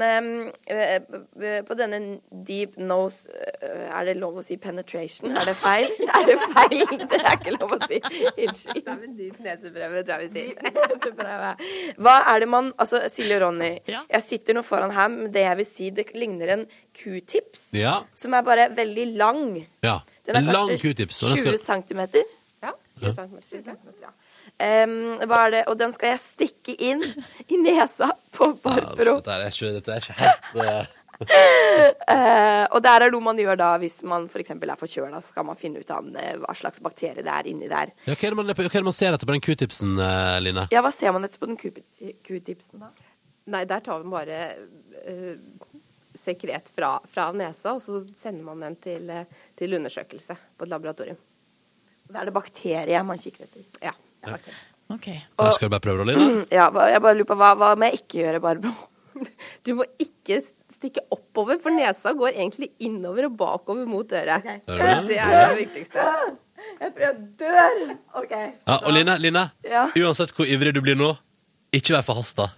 eh, på denne deep nose eh, Er det lov å si penetration? Er det feil? Er det feil? Det er ikke lov å si. Unnskyld. Det er en dyp neseprøve, tror jeg vi sier. Hva er det man Altså, Silje og Ronny. Ja. Jeg sitter nå foran her med det jeg vil si det ligner en q-tips. Ja. Som er bare veldig lang. ja. Den er En lang q-tips. og den 20 skal- cm. Ja, 20 centimeter, 20 centimeter, ja. Um, hva er det? Og den skal jeg stikke inn i nesa på Ja, Barbro. dette er ikke, dette er ikke helt eh, Eh, og der er noe man gjør da hvis man f.eks. er forkjøla, så skal man finne ut av eh, hva slags bakterie det er inni der. ja, hva, er det man, hva er det man ser etter på den q-tipsen, eh, Line? Ja, hva ser man etter på den q-tipsen da? Nei, der tar vi bare uh, sekret fra, fra nesa, og så sender man den til, eh, til undersøkelse på et laboratorium. Da er det bakterie man kikker etter. Ja. det er bakterier. Ok. Da skal du bare prøve, Line? Ja, jeg bare lurer på hva, hva må jeg ikke gjøre, Barbro? Du må ikke stikke oppover, for nesa går egentlig innover og bakover mot øret. Okay. Det er det viktigste. Jeg tror jeg dør. OK. Ja, og Line, Line Ja. uansett hvor ivrig du blir nå, ikke vær forhasta.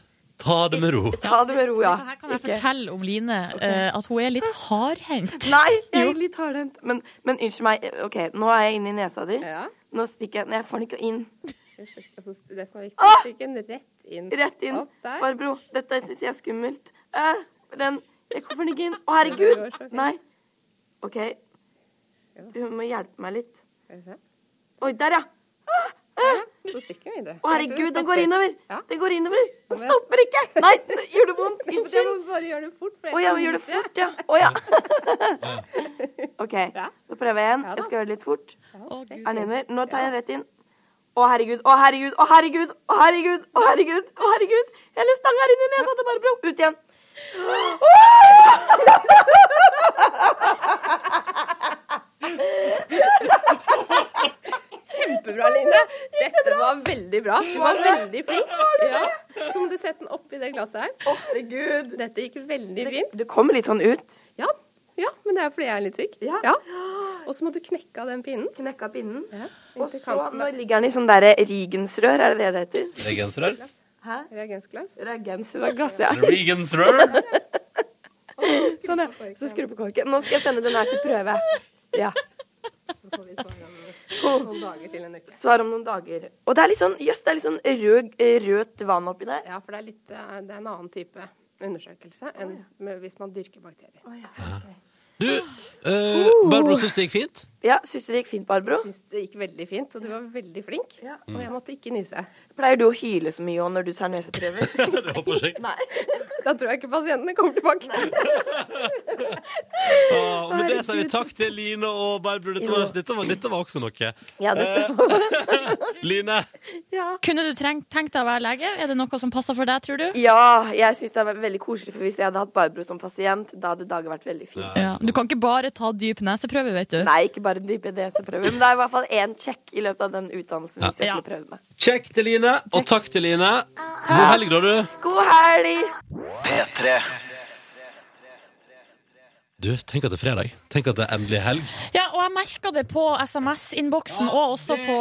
Ta det med ro. Ta det med ro, ja. Her kan jeg Ikke- fortelle om Line uh, at hun er litt hardhendt. Nei, jeg er litt hardhendt. Men, men unnskyld meg. OK, nå er jeg inne i nesa di. Ja. Nå stikker jeg Nei, jeg får den ikke inn. Det som er viktig, stikk den rett inn. Rett inn. Barbro, dette syns jeg er skummelt. Uh, den Jeg kommer ikke inn. Å, herregud. Nei. OK. Hun må hjelpe meg litt. Oi, der, ja. Så stikker vi videre. Å, herregud, den går innover. Den går innover. Den stopper ikke. Nei, gjør det vondt? Jeg Unnskyld. må bare gjøre det fort. for Å ja, gjør det fort, ja. Å ja. OK, så prøver jeg igjen. Jeg skal gjøre det litt fort. Er den innover? Nå tar jeg rett inn. Å herregud, å herregud, å herregud, å herregud, å herregud. Hele stanga er inni nesa til Barbro. Ut igjen. Kjempebra, Line. Dette var veldig bra. Du var veldig flink. Ja. Så må du sette den oppi det glasset her. Å herregud. Dette gikk veldig fint. Det kommer litt sånn ut. Ja, ja men det er fordi jeg er litt syk. Ja. Og så må du knekke av den pinnen. Knekka pinnen. Ja. Og så, nå ligger den i sånn derre rigensrør, er det det det heter? Regensrør? Hæ? Reagensglass. Reagensglass, ja. Regensrør? Sånn, ja. Så skru på korken. Nå skal jeg sende den her til prøve. Ja. Svar om noen dager. Og det er litt sånn, jøss, det er litt sånn rød, rødt vann oppi der. Ja, for det er, litt, eh, det er en annen type undersøkelse enn med, hvis man dyrker bakterier. Du, uh, Barbro, syns det gikk fint? Ja, syns du det gikk fint, Barbro? Syns det gikk veldig fint, og du var veldig flink. Og jeg måtte ikke nyse. Pleier du å hyle så mye òg når du tar neseprøver? det håper jeg. Nei. Da tror jeg ikke pasientene kommer tilbake. ah, men det sier vi takk til Line og Barbro. Dette var, dette var, dette var også noe. Ja, dette var Line, Kunne du trengt, tenkt deg å være lege? Er det noe som passer for deg, tror du? Ja, jeg syns det hadde vært veldig koselig, for hvis jeg hadde hatt Barbro som pasient, da hadde dagen vært veldig fin. Ja. Du kan ikke bare ta dyp neseprøve, vet du. Nei, ikke bare dyp neseprøve. men det er i hvert fall én check i løpet av den utdannelsen hvis jeg Ja. prøve med. kjekk til Line, og takk til Line. God helg, da, du. God helg! P3. Du, tenk at det er fredag. Tenk at det er endelig helg. Ja, og jeg merka det på SMS-innboksen og også på,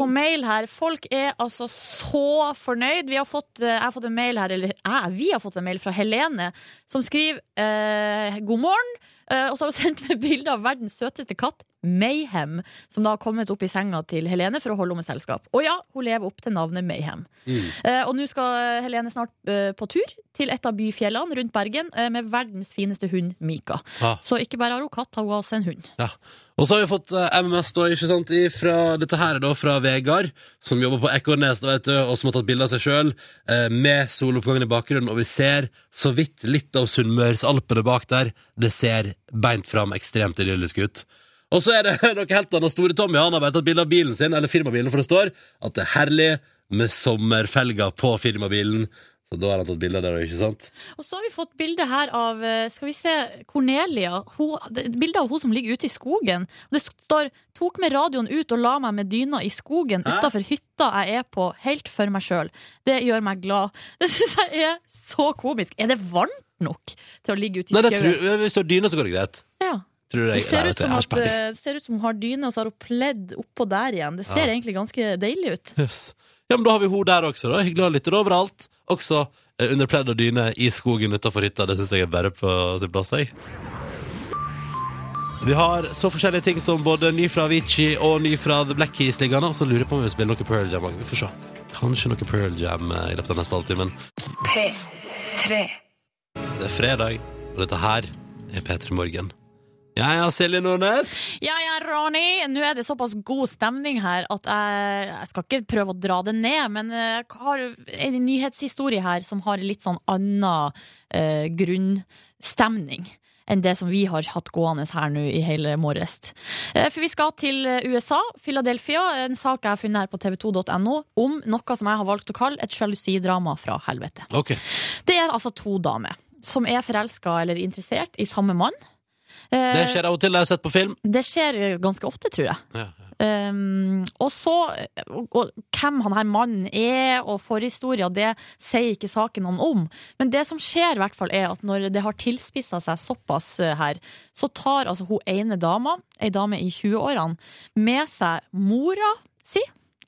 på mail her. Folk er altså så fornøyd. Vi har fått, eh, jeg har fått en mail her, eller jeg, vi har fått en mail fra Helene, som skriver eh, god morgen. Eh, og så har hun sendt meg bilde av verdens søteste katt, Mayhem, som da har kommet opp i senga til Helene for å holde henne med selskap. Og ja, hun lever opp til navnet Mayhem. Mm. og nå skal Helene snart eh, på tur til et av byfjellene rundt Bergen eh, med verdens fineste hund, Mika. Ja. Så ikke bare har hun katt, har hun også en hund. Ja. Og så har vi fått eh, MMS da, ikke sant, fra, dette her er da fra Vegard, som jobber på Ekornes, da, du, og som har tatt bilde av seg sjøl med soloppgangen i bakgrunnen, og vi ser så vidt litt av Sunnmørsalpene bak der. Det ser beint fram ekstremt idyllisk ut. Og så er det noe helt annet. Store Tommy han har bare tatt bilde av bilen sin, eller firmabilen, for det står at det er herlig med sommerfelger på firmabilen. Så da har han tatt bilde av det, ikke sant? Og så har vi fått bilde her av eh, Skal vi se Cornelia. Bilde av hun som ligger ute i skogen. Det står 'Tok med radioen ut og la meg med dyna i skogen Hæ? utafor hytta jeg er på, helt for meg sjøl'. Det gjør meg glad. Det syns jeg er så komisk. Er det varmt nok til å ligge ute i Nei, skauen? tror, hvis du har dyne, så går det greit. Ja. Tror Det ser, Nei, ut som at, peiling. eh, det ser ut som hun har dyne, og så har hun pledd oppå der igjen. Det ser Ja. egentlig ganske deilig ut. Yes. Ja, men da har vi henne der også, da. Hyggelig å ha lytter overalt. Også eh, under pledd og dyne i skogen utafor hytta. Det syns jeg er bare på sin plass, jeg. Vi har så forskjellige ting som både ny fra Avicii og ny fra The Black Keys liggende. Og så lurer jeg på om vi spiller noe Pearl Jam. Vi får se. Kanskje noe Pearl Jam eh, i løpet av neste halvtimen. P3. Det er fredag, og dette her er P3 Morgen. Ja ja, Silje Nordnes. Ja, ja, Ronny. Nå er det såpass god stemning her at jeg, jeg skal ikke prøve å dra det ned, men jeg har en nyhetshistorie her som har litt sånn annen eh, grunnstemning enn det som vi har hatt gående her nå i hele morges. Eh, For vi skal til eh, USA, Philadelphia, en sak jeg har funnet her på tv2.no om noe som jeg har valgt å kalle et sjalusidrama fra helvete. Ok. Det er altså to damer som er forelska eller interessert i samme mann. Eh, Det skjer av og til, det har jeg sett på film. det skjer ganske ofte, tror jeg. Ja, ja. Um, og så og, Hvem han her mannen er, og forhistoria, det sier ikke saken noen om. Men det som skjer, i hvert fall, er at når det har tilspissa seg såpass eh, her, så tar altså hun ene dama, ei dame i 20-årene, med seg mora si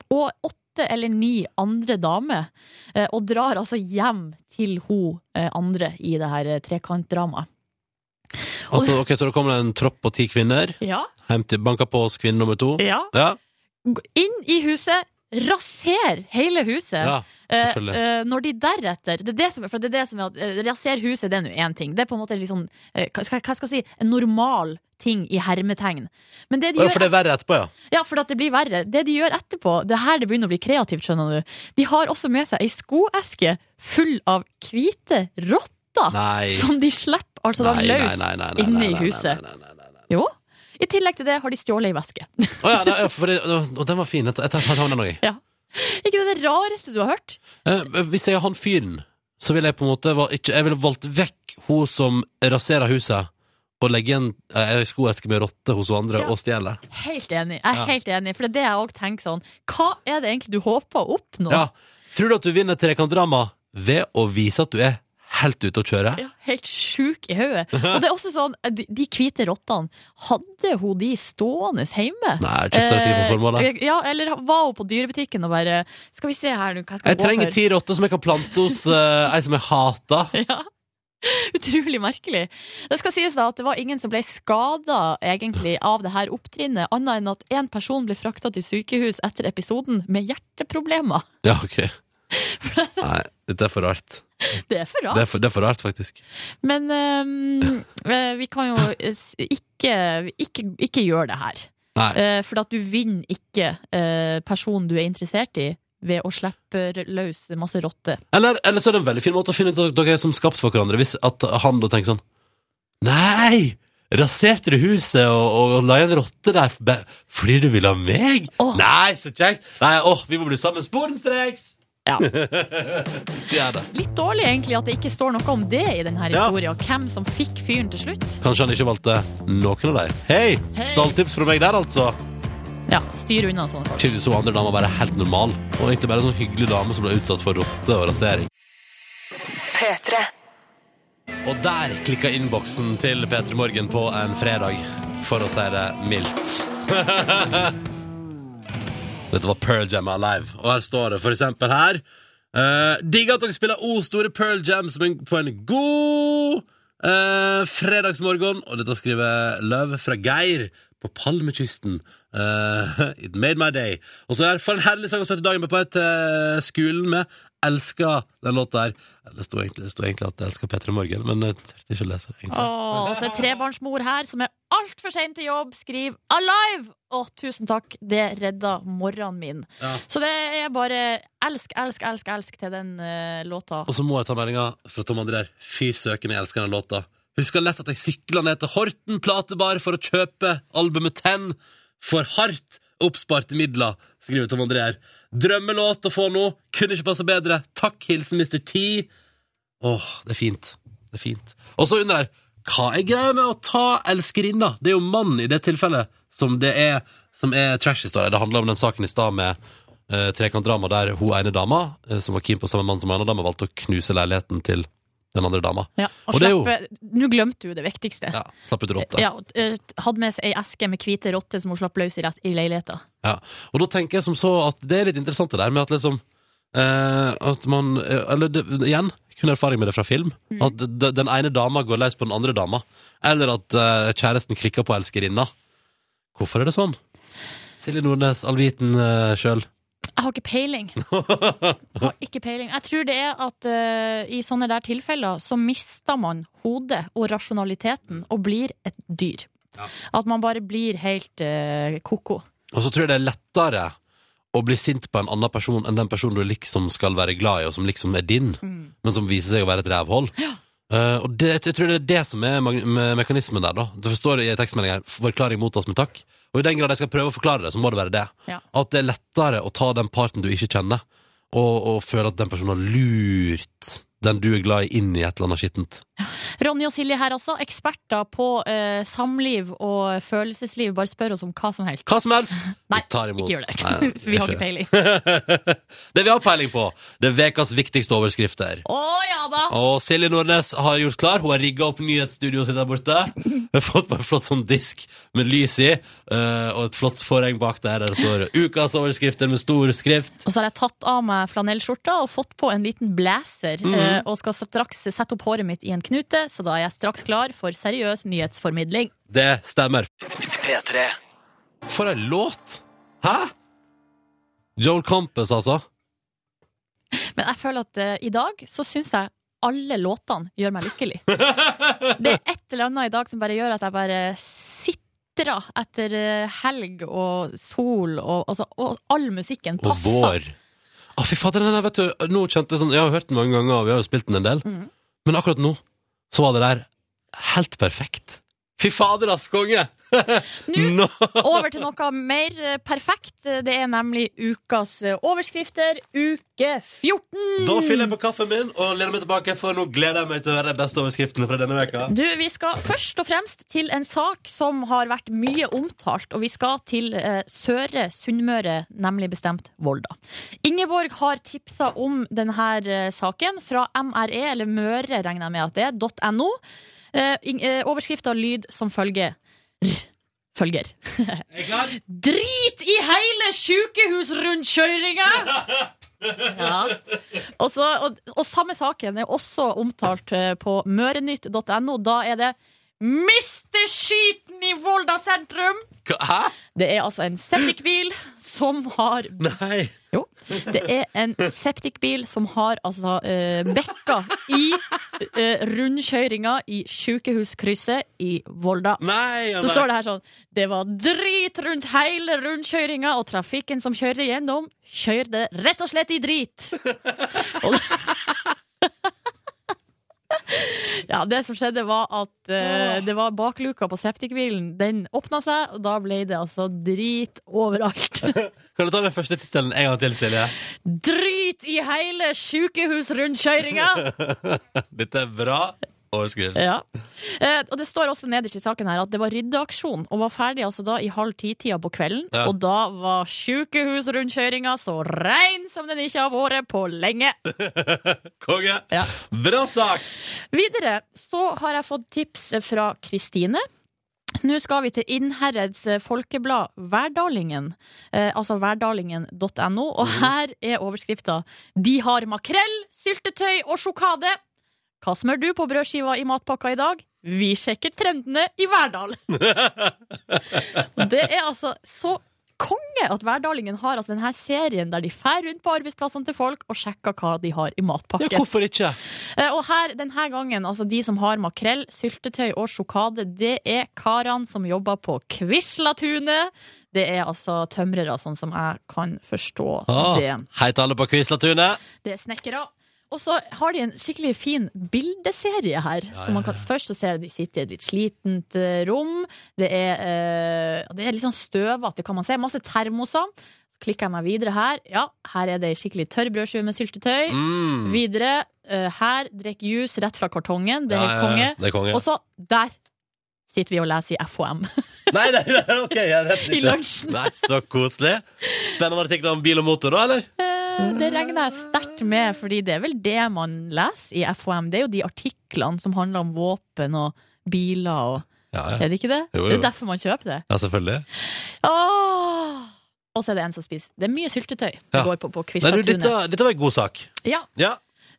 og åtte eller ni andre damer, og drar altså hjem til hun andre i det her trekantdramaet. Altså, ok, Så det kommer en tropp på ti kvinner. Ja. Til banka på oss kvinne nummer to. Ja. Ja, Inn i huset, raser hele huset. ja Eh, selvfølgelig. eh, når de deretter det er det som, For det er det som er at eh, Rasere huset, det er nå én ting. Det er på en måte eh, hva, skal- hva skal jeg si En normal ting i hermetegn. Men det de Å, gjør For det er verre etterpå, ja. Ja, for at det blir verre. Det de gjør etterpå, det er her det begynner å bli kreativt, skjønner du. De har også med seg ei skoeske full av hvite rotter. Nei. Som de slipper altså da løs inne i huset. Jo. I tillegg til det har de stjålet ei veske. Å ja, nei, det, og den var fin. Jeg tar tar den òg. ja. Ikke det det rareste du har hørt? Eh, hvis jeg er han fyren, så ville jeg på en måte ikke, Jeg ville valgt vekk hun som raserer huset, og legge en eh, skoeske med rotte hos hun andre Ja. og stjele. Helt enig. Jeg er Ja. helt enig, for det er det jeg òg tenker sånn. Hva er det egentlig du håper å oppnå? Ja. Tror du at du vinner trekantdrama ved å vise at du er helt ute å kjøre? Ja, helt sjuk i hodet. Og det er også sånn, de, de hvite rottene, hadde hun de stående hjemme? Nei, kjøpte det sikkert for formålet. Eh, Ja, eller var hun på dyrebutikken og bare Skal vi se her nå, hva skal Jeg jeg gå trenger ti rotter som jeg kan plante hos uh, ei som jeg hater. Ja. Utrolig merkelig. Det skal sies da at det var ingen som ble skada egentlig av det her opptrinnet, annet enn at én person ble frakta til sykehus etter episoden med hjerteproblemer. Ja, ok. Nei, dette er for rart. Det er for rart. Det er for, det er for rart, faktisk. Men eh, vi kan jo ikke, ikke, ikke gjøre det her. Eh, for at du vinner ikke uh, personen du er interessert i, ved å slippe løs masse rotter. Eller, eller så er det en veldig fin måte å finne ut at dere er som skapt for hverandre. Hvis at han da tenker sånn Nei! Raserte du huset og, og la igjen rotter der fordi du ville ha meg? Oh. Nei, så kjekt! Nei, åh, vi må bli sammen sporenstreks! Ja. Er. Litt dårlig egentlig at det ikke står noe om det i denne Ja. historien, hvem som fikk fyren til slutt. Kanskje han ikke valgte noen av dem. Hei! Hey. Stalltips fra meg der, altså. Ja, styr unna sånne folk. Tydeligvis så andre dama bare helt normal. Og egentlig bare en sånn hyggelig dame som ble utsatt for rotte og rasering. P3. Og der klikka innboksen til P3 Morgen på en fredag, for å si det mildt. Dette var Pearl Jam Alive, og her står det for eksempel her uh, Digger at dere spiller O store Pearl Jam en, på en god uh, fredagsmorgen. Og dette skriver Løv fra Geir på Palmekysten. Uh, it made my day. Og så er det For en herlig sang å sette dagen med på et uh, skolen med. Elsker den låta her. Det sto egentlig, det sto egentlig at jeg elsker P3 Morgen, men jeg turte ikke å lese det. egentlig. Åh, så er trebarnsmor her som er altfor sein til jobb, skriver 'alive'! Å, tusen takk, det redda morgenen min. Ja. Så det er bare elsk, elsk, elsk, elsk til den eh, låta. Og så må jeg ta meldinga fra Tom André. Fy søken, jeg elsker den låta. Husker lett at jeg sykla ned til Horten platebar for å kjøpe albumet Ten for hardt oppsparte midler, skriver Tom André her. Drømmelåt å få nå. Kunne ikke passe bedre. Takk, hilsen Mr. T. Åh, det er fint. Det er fint. Og så under her. Hva er greia med å ta elskerinna? Det er jo mannen i det tilfellet som det er, som er trash-historie. Det handler om den saken i stad med uh, trekantdrama der hun ene dama, uh, som var keen på samme mann som en annen dame, valgte å knuse leiligheten til den andre dama. Ja, og Og det er jo- Nå glemte du det viktigste. Ja, Slapp ut rotte. Ja, eh, hadde med seg ei eske med hvite rotter som hun slapp løs i, rett, i leiligheta. Ja. Og da tenker jeg som så at det er litt interessant det der med at liksom eh, At man eh, Eller det, igjen, kun erfaring med det fra film. At d- den ene dama går løs på den andre dama. Eller at eh, kjæresten klikker på elskerinna. Hvorfor er det sånn? Silje Nordnes, allviten uh, sjøl. Jeg har ikke peiling. Jeg har ikke peiling. Jeg tror det er at uh, i sånne der tilfeller så mister man hodet og rasjonaliteten og blir et dyr. At man bare blir helt uh, ko-ko. Og så tror jeg det er lettere å bli sint på en annen person enn den personen du liksom skal være glad i, og som liksom er din, men som viser seg å være et rævhold. Eh, og det, jeg tror det er det som er me mekanismen der, da. Det forstår i tekstmeldingen her 'forklaring mottas med takk'. Og i den grad jeg skal prøve å forklare det, så må det være det. Ja. At det er lettere å ta den parten du ikke kjenner, og, og føle at den personen har lurt den du er glad i, inn i et eller annet skittent. Ronny og Silje her altså, eksperter på eh, samliv og følelsesliv. Bare spør oss om hva som helst. Hva som helst. Nei, vi tar imot. ikke gjør det. Nei, Vi har ikke peiling. det vi har peiling på, det er ukas viktigste overskrifter. Å ja da! Og Silje Nordnes har gjort klar. Hun har rigga opp nyhetsstudioet sitt der borte. Hun har fått på en flott sånn disk med lys i, uh, og et flott forheng bak der der det står 'Ukas overskrifter' med stor skrift. Og så har jeg tatt av meg flanellskjorta og fått på en liten blazer. mm -hmm. uh, og skal straks sette opp håret mitt i en knute, så da er jeg straks klar for seriøs nyhetsformidling. Det stemmer. P3. For ei låt! Hæ? Joel Campus, altså. Men jeg føler at eh, i dag så syns jeg alle låtene gjør meg lykkelig. Det er et eller annet i dag som bare gjør at jeg bare sitrer etter eh, helg og sol, og, altså, og all musikken Og passer. vår. Å, fy fader, den der, vet du, nå kjente jeg sånn Jeg har hørt den mange ganger, og vi har jo spilt den en del. Mhm. Men akkurat nå så var det der helt perfekt. Fy fader, ass, konge! Nå- Over til noe mer eh, perfekt. Det er nemlig ukas eh, overskrifter. Uke 14! Da fyller jeg på kaffen min og lener meg tilbake, for nå gleder jeg meg til å høre de beste overskriftene fra denne veka. Du, Vi skal først og fremst til en sak som har vært mye omtalt, og vi skal til eh, Søre Sunnmøre, nemlig bestemt Volda. Ingeborg har tipsa om denne eh, saken fra MRE, eller Møre regner jeg med at det er, .no. Eh, eh, Overskrifta lyd som følger. Følger. Drit i hele sjukehusrundkjøringa! Ja. Og, så, og, og samme saken er også omtalt eh, på mørenytt.no. Da er det Mister skiten i Volda sentrum! Hæ? Det er altså en septikbil som har Nei. Jo. Det er en septikbil som har altså eh, bekka i eh, rundkjøringa i sjukehuskrysset i Volda. Nei, ja, Så nei. står det her sånn Det var drit rundt hele rundkjøringa, og trafikken som kjørte gjennom, kjørte rett og slett i drit. Og ja, det som skjedde var at uh, det var bakluka på septikbilen. Den åpna seg, og da ble det altså drit overalt. Kan du ta den første tittelen en gang til, Silje? Drit i hele sjukehusrundkjøringa! Dette er bra overskrift. Ja. Eh, og det står også nederst i saken her at det var ryddeaksjon, og var ferdig altså da i halv ti-tida på kvelden. Ja. Og da var sjukehusrundkjøringa så rein som den ikke har vært på lenge. Konge. Ja. Bra sak! Videre så har jeg fått tips fra Kristine. Nå skal vi til Innherreds folkeblad Værdalingen, eh, altså værdalingen.no, og her er overskrifta 'De har makrell, syltetøy og sjokade'. Hva smør du på brødskiva i matpakka i dag? Vi sjekker trendene i Verdal. Det er altså så konge at Værdalingen har altså denne serien der de fer rundt på arbeidsplassene til folk og sjekker hva de har i matpakken. Ja, hvorfor ikke? Eh, Og her, denne gangen, altså de som har makrell, syltetøy og sjokade, det er karene som jobber på Quislatunet. Det er altså tømrere, sånn som jeg kan forstå Ah, det. Til alle på Quislatunet. Det er snekkere. Og så har de en skikkelig fin bildeserie her. Så man kan, først så ser jeg de sitter i et litt slitent eh, rom. Det er, eh, det er litt sånn støvete, kan man se. Masse termoser. Klikker jeg meg videre her. Ja, her er det ei skikkelig tørr brødskive med syltetøy. Mm. Videre, eh, her drikker juice rett fra kartongen. Det er Ja, helt ja, ja. konge. Er konge. Og så der sitter vi og leser i FHM. Nei, nei, nei, ok, jeg vet ikke. I lunsjen. Nei, så koselig. Spennende artikler om bil og motor, da, eller? Det regner jeg sterkt med, fordi det er vel det man leser i FHM. Det er jo de artiklene som handler om våpen og biler og Ja, ja. Er det ikke det? Jo, jo. Det er derfor man kjøper det. ja selvfølgelig. Åh! Og så er det en som spiser. Det er mye syltetøy det Ja. går på på du, dette, dette var en god sak. Ja, Ja.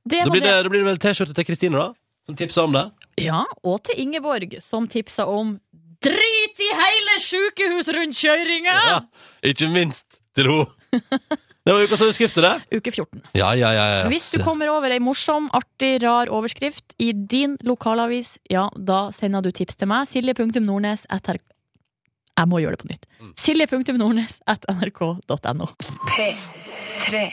det Da blir det, det. da blir det vel T-skjorte til Kristine, da? Som tipsa om det. Ja, og til Ingeborg, som tipsa om Drit i hele sjukehusrundkjøringa! Ja, ikke minst til henne. Det var ukas overskrift, det. Uke 14. Ja, ja, ja. ja. Hvis du kommer over ei morsom, artig, rar overskrift i din lokalavis, ja, da sender du tips til meg. Silje.nordnes etter Jeg må gjøre det på nytt. Mm. Silje.nordnes etter nrk.no. P3.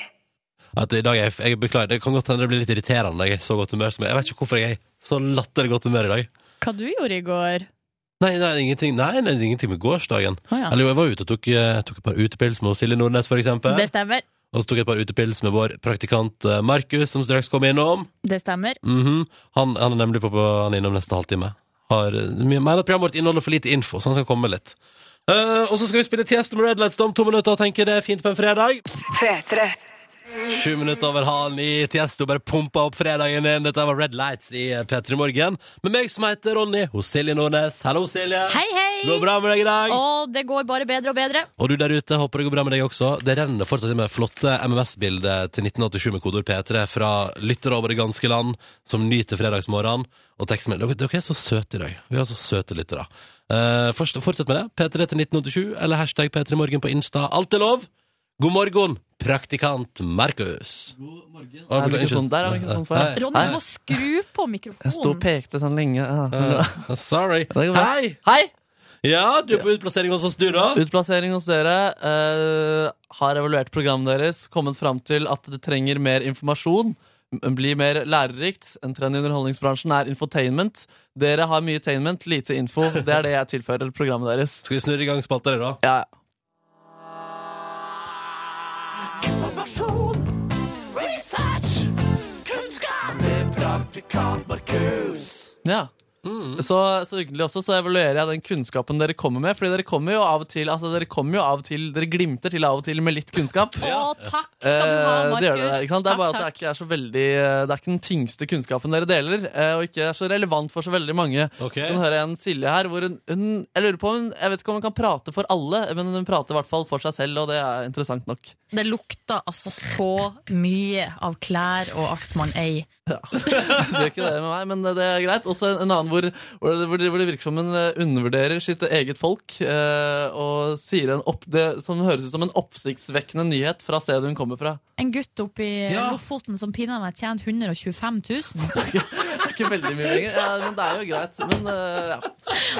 At i dag jeg, jeg beklager, det kan godt hende det blir litt irriterende når jeg er i så godt humør som jeg. Jeg vet ikke hvorfor jeg er i så latterlig godt humør i dag. Hva du gjorde i går? Nei, nei, ingenting, nei, nei, ingenting med gårsdagen. Å ja. Eller jo, jeg var ute og tok, eh, tok et par utepils med Silje Nordnes, for eksempel. Det stemmer. Og så tok jeg et par utepils med vår praktikant eh, Markus, som straks kom innom. Det stemmer. Mhm. han, han er nemlig på, på han er innom neste halvtime. Har, eh, mener at programmet vårt inneholder for lite info, så han skal komme litt. Eh, og så skal vi spille Tiesto med Red Lights om to minutter og tenke det er fint på en fredag. P3. Sju minutter over halv ni. Tiesto bare pumpa opp fredagen din. Dette var Red Lights i P3 Morgen. Med meg som heter Ronny, hos Silje Nordnes. Hallo, Silje. Hei, hei! Går det bra med deg i dag? Å, det går bare bedre og bedre. Og du der ute, håper det går bra med deg også. Det renner fortsatt inn med flotte MMS-bilder til 1987 med kodeord P3 fra lyttere over det ganske land som nyter fredagsmorgenen. Og tekstmelding. Dere, dere er så søte i dag. Vi har så søte lyttere. Uh, fortsett med det. P3 til 1987 eller hashtag P3morgen på Insta. Alt er lov. God morgen, praktikant Markus. God morgen. Er mikrofonen der? Er mikrofonen for? Ronny, du må skru på mikrofonen. Jeg sto og pekte sånn lenge. Ja. Sorry. Det går bra. Hei! Hei! Ja, du er på utplassering hos oss, du, da? Utplassering hos dere. Uh, har evaluert programmet deres, kommet fram til at det trenger mer informasjon. blir Bli mer lærerikt. En trend i underholdningsbransjen er infotainment. Dere har mye tainment, lite info. Det er det jeg tilfører programmet deres. Skal vi snurre i gang spalta di, da? Ja, ja. Ja. Så, så hyggelig også, så evaluerer jeg den kunnskapen dere kommer med. Fordi dere kommer jo av og til Altså dere kommer jo av og til Dere glimter til av og til med litt kunnskap. Å, takk skal du ha, Markus. det Markus. det, ikke sant? Det er bare at det ikke er så veldig eh, Det er ikke den tyngste kunnskapen dere deler, eh, og ikke er så relevant for så veldig mange. Okay. Kan høre en Silje her hvor hun, hun Jeg lurer på om hun, Jeg vet ikke om hun kan prate for alle, men hun prater i hvert fall for seg selv, og det er interessant nok. Det lukter altså så mye av klær og alt man eier. Det gjør ikke det med meg, men det er greit. Også en annen hvor, hvor, det, hvor, det, hvor det virker som hun eh, undervurderer sitt eget folk, eh, og sier en opp, det som høres ut som en oppsiktsvekkende nyhet fra stedet hun kommer fra. En gutt oppe i Ja. Lofoten som pinadø meg tjent 125 000. Det er ikke veldig mye lenger, ja, men det er jo greit. Men eh, ja.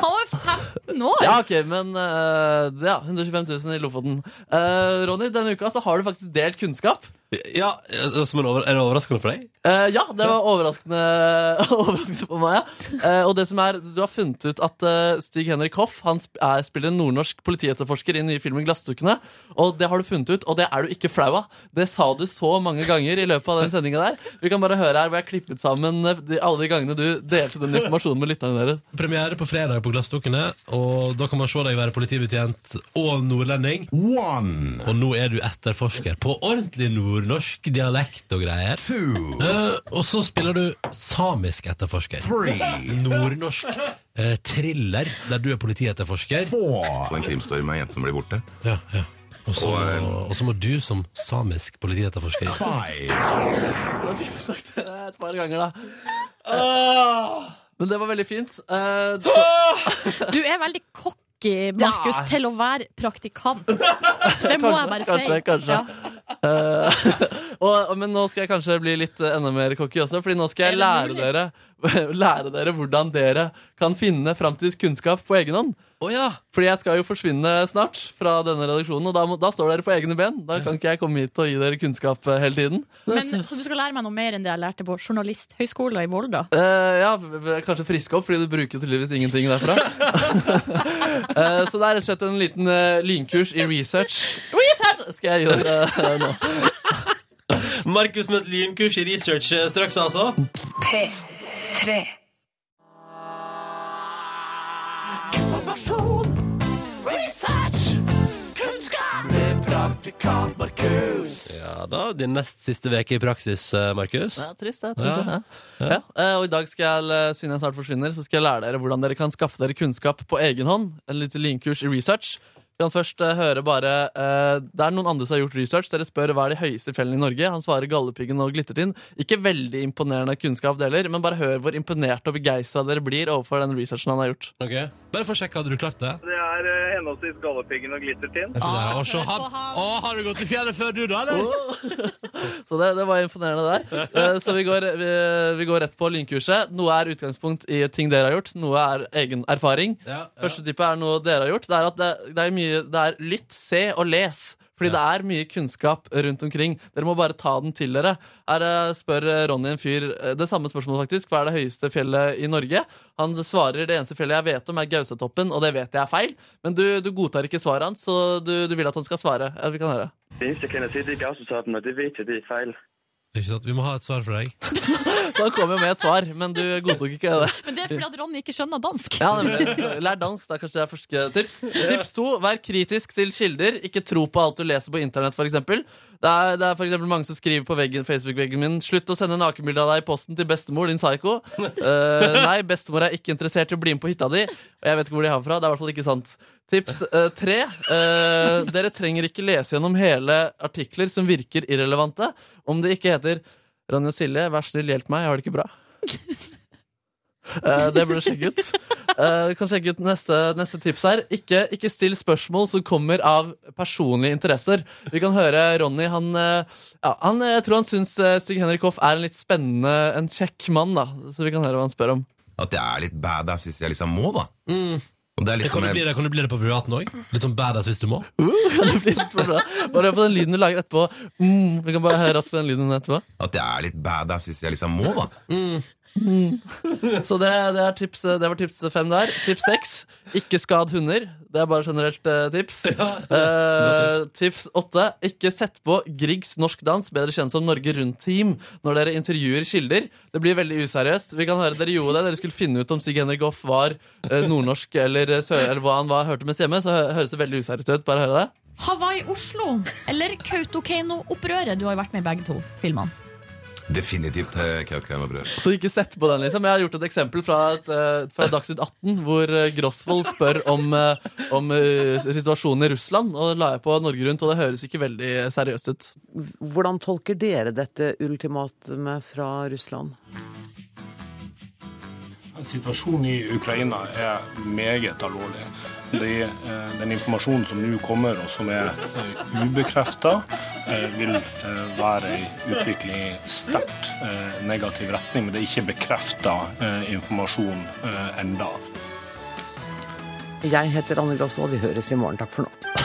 Han var 15 år! Ja, ok, men eh, ja, 125 000 i Lofoten. Eh, Ronny, denne uka så har du faktisk delt kunnskap. Ja, som en over, Er det overraskende for deg? Eh, ja, det var overraskende, overraskende for meg. Ja. Eh, og det som er, Du har funnet ut at eh, Stig-Henrik Hoff han sp er, spiller en nordnorsk politietterforsker i den nye filmen 'Glassdukkene'. Og det har du funnet ut, og det er du ikke flau av. Det sa du så mange ganger i løpet av den sendinga der. Vi kan bare høre her hvor jeg klippet sammen eh, de, alle de gangene du delte den informasjonen med lytterne deres. Premiere på fredag på Glassdukkene, og da kan man se deg være politibetjent og nordlending. Og nå er du etterforsker på ordentlig nordnorsk dialekt og greier. Eh, og så spiller du samisk etterforsker. Nordnorsk eh, thriller, der du er politietterforsker. På en krimstory med en jente som blir borte. Ja, ja. Og så, Og, eh, og så må du som samisk politietterforsker Da fikk du sagt det et par ganger, da. Men det var veldig fint. Eh, så- Du er veldig cocky, Markus, Ja. til å være praktikant. Det må jeg bare si. Kanskje, kanskje. Ja. Eh, og, men nå skal jeg kanskje bli litt eh, enda mer cocky også, Fordi nå skal jeg Er lære det dere, lære dere hvordan dere kan finne framtids kunnskap på egen hånd. Oh, ja! Fordi jeg skal jo forsvinne snart fra denne redaksjonen, og da, må, da står dere på egne ben. Da kan ikke jeg komme hit og gi dere kunnskap eh, hele tiden. Men, så du skal lære meg noe mer enn det jeg lærte på Journalisthøgskolen i Volda? Uh, ja, kanskje friske opp, fordi du bruker tydeligvis ingenting derfra. uh, så det er rett og slett en liten uh, lynkurs i research. Research skal jeg gi dere nå. Markus med et lynkurs i research straks, altså. P3. Ja da, din nest siste veke i praksis, eh, Markus. Ja, trist, det. Ja. Ja. Ja. eh, Og i dag skal jeg, siden jeg snart forsvinner, så skal jeg lære dere hvordan dere kan skaffe dere kunnskap på egen hånd. En liten linkurs i research. Vi kan først eh, høre bare uh, Det er noen andre som har gjort research. Dere spør hva er de høyeste fjellene i Norge. Han svarer Galdhøpiggen og Glittertind. Ikke veldig imponerende kunnskap, deler, men bare hør hvor imponert og begeistra dere blir overfor den researchen han har gjort. Ok, Bare for å sjekke, hadde du klart det? Det er eh, henholdsvis Galdhøpiggen og Glittertind. Er? Ah, Å, se, hør han, å, har du gått i fjellet før du, da, eller? Så det, det var imponerende der. Uh, Så vi går, vi, vi går rett på lynkurset. Noe er utgangspunkt i ting dere har gjort, noe er egen erfaring. Ja, ja. Første tippet er noe dere har gjort. Det er at det, det er mye Det er lytt, se og les. Fordi det er mye kunnskap rundt omkring. Dere må bare ta den til dere. Her eh, spør eh, Ronny en fyr eh, det samme spørsmålet, faktisk. Hva er det høyeste fjellet i Norge? Han svarer det eneste fjellet jeg vet om, er Gausatoppen, og det vet jeg er feil. Men du, du godtar ikke svaret hans, så du, du vil at han skal svare. Ja, vi kan høre. Det eneste jeg kan si, det er Gausatoppen, og det vet jeg det er feil. Ikke sant? Vi må ha et svar fra deg. Da kom jo med et svar, men du godtok ikke det. Men det er fordi at Ronny ikke skjønner dansk. Ja, nemlig. Lær dansk, da. Kanskje det er første tips. Tips to, vær kritisk til kilder. Ikke tro på alt du leser på internett, f.eks. Det er, det er for eksempel mange som skriver på veggen, Facebook-veggen min Slutt å sende nakenbilde av deg i posten til bestemor, din psyko'. Uh, nei, bestemor er ikke interessert i å bli med på hytta di. Og jeg vet ikke hvor de har fra. Det er i hvert fall ikke sant. Tips uh, tre. Uh, dere trenger ikke lese gjennom hele artikler som virker irrelevante. Om det ikke heter Ronny og Silje, vær snill, hjelp meg, jeg har det ikke bra. Eh, det burde du sjekke ut. Eh, du kan sjekke ut neste, neste tips her. Ikke, ikke still spørsmål som kommer av personlige interesser. Vi kan høre Ronny. Han, eh, ja, han, jeg tror han syns Stig-Henrik Hoff er en litt spennende, en kjekk mann. da Så vi kan høre hva han spør om. At jeg er litt badass hvis jeg liksom må, da. Mm. Det, det Kan, du bli det, kan du bli det på privaten òg? Litt sånn badass hvis du må? Uh, det blir litt bra. Bare hør på den lyden du lager etterpå. Mm, vi kan bare høre raskt på den lyden etterpå. At jeg er litt badass hvis jeg liksom må, da. Så det, det, er tips, det var tips fem der. Tips seks ikke skad hunder. Det er bare generelt eh, tips. Eh, tips åtte ikke sett på Griegs norsk dans, bedre kjent som Norge Rundt-team, når dere intervjuer kilder. Det blir veldig useriøst. Vi kan høre Dere gjorde det. Dere skulle finne ut om Sig Henrik Hoff var eh, nordnorsk eller, eh, sør, eller hva han var, hørte mest hjemme. Så hø- høres det veldig useriøst ut. Bare høre det. Hawaii Oslo eller Kautokeino-opprøret. Du har jo vært med i begge to filmene. Definitivt eh, Kautokeino-brød. Så ikke sett på den, liksom. Jeg har gjort et eksempel fra, et, eh, fra Dagsnytt 18, hvor eh, Grosvold spør om, om situasjonen i Russland, og la jeg på Norge Rundt, og det høres ikke veldig seriøst ut. Hvordan tolker dere dette ultimatumet fra Russland? Situasjonen i Ukraina er meget alvorlig. De, eh, den informasjonen som nå kommer, og som er eh, ubekrefta, eh, vil være en utvikling i sterkt negativ retning. Men det er ikke bekrefta informasjon enda. Jeg heter Anne Grosvold. Vi høres i morgen. Takk for nå.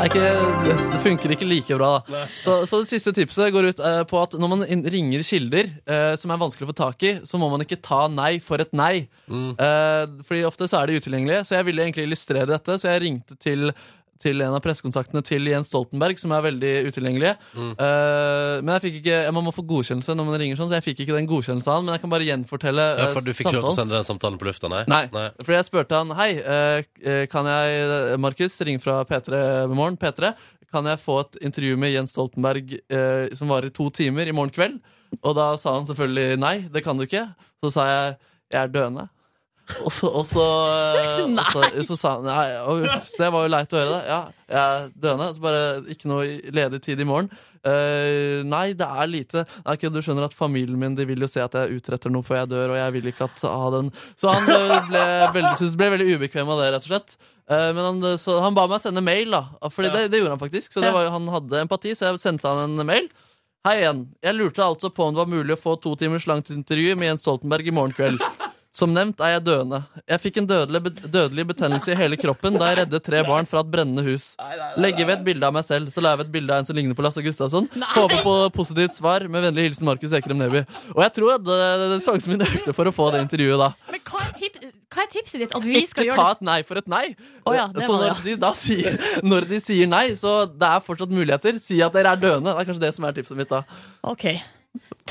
Ikke, det, det funker ikke like bra. da. Så, så det siste tipset går ut eh, på at når man ringer kilder eh, som er vanskelig å få tak i, så må man ikke ta nei for et nei. Eh, fordi ofte så er de utilgjengelige. Så jeg ville egentlig illustrere dette, så jeg ringte til til en av pressekontaktene til Jens Stoltenberg, som er veldig utilgjengelige. Eh, men jeg fikk ikke, man må få godkjennelse når man ringer sånn, så jeg fikk ikke den godkjennelsen av han, men jeg kan bare gjenfortelle Ja, eh, for du fikk ikke lov til å sende den samtalen på lufta, nei? Nei, for jeg spurte han Hei, eh, kan jeg, Markus, ringe fra P3 med morgen P3, kan jeg få et intervju med Jens Stoltenberg som varer to timer i morgen kveld? Og da sa han selvfølgelig nei, det kan du ikke. Så sa jeg jeg er døende. Og så, og så, eh, og så, så sa han nei, uff, det var jo leit å høre det. Ja, jeg er døende. Så bare ikke noe ledig tid i morgen. Uh, nei, det er lite. Nei, ok, du skjønner at familien min de vil jo se at jeg utretter noe før jeg dør, og jeg vil ikke at ha den Så han eh, ble veldig, ble veldig ubekvem av det, rett og slett. Uh, men han, så han ba meg sende mail, da. Fordi det, det gjorde han faktisk. Så det var, han hadde empati, så jeg sendte han en mail. Hei igjen. Jeg lurte altså på om det var mulig å få to timers langt intervju med Jens Stoltenberg i morgen kveld. Som nevnt er jeg døende. Jeg fikk en dødelig, dødelig betennelse i hele kroppen da jeg reddet tre barn fra et brennende hus. Legger ved et bilde av meg selv, så la jeg ved et bilde av en som ligner på Lasse Gustavsson. Håper på positivt svar. Med vennlig hilsen Markus Ekrem Neby. Og jeg tror at eh, sjansen min økte for å få det intervjuet da. Men hva er, tip hva er tipset ditt? At vi skal Ikke gjøre ta et nei for et nei. Oh, ja, så når, det, ja. de, sier, når de sier nei, så det er fortsatt muligheter. Si at dere er døende. Det er kanskje det som er tipset mitt da. Ok.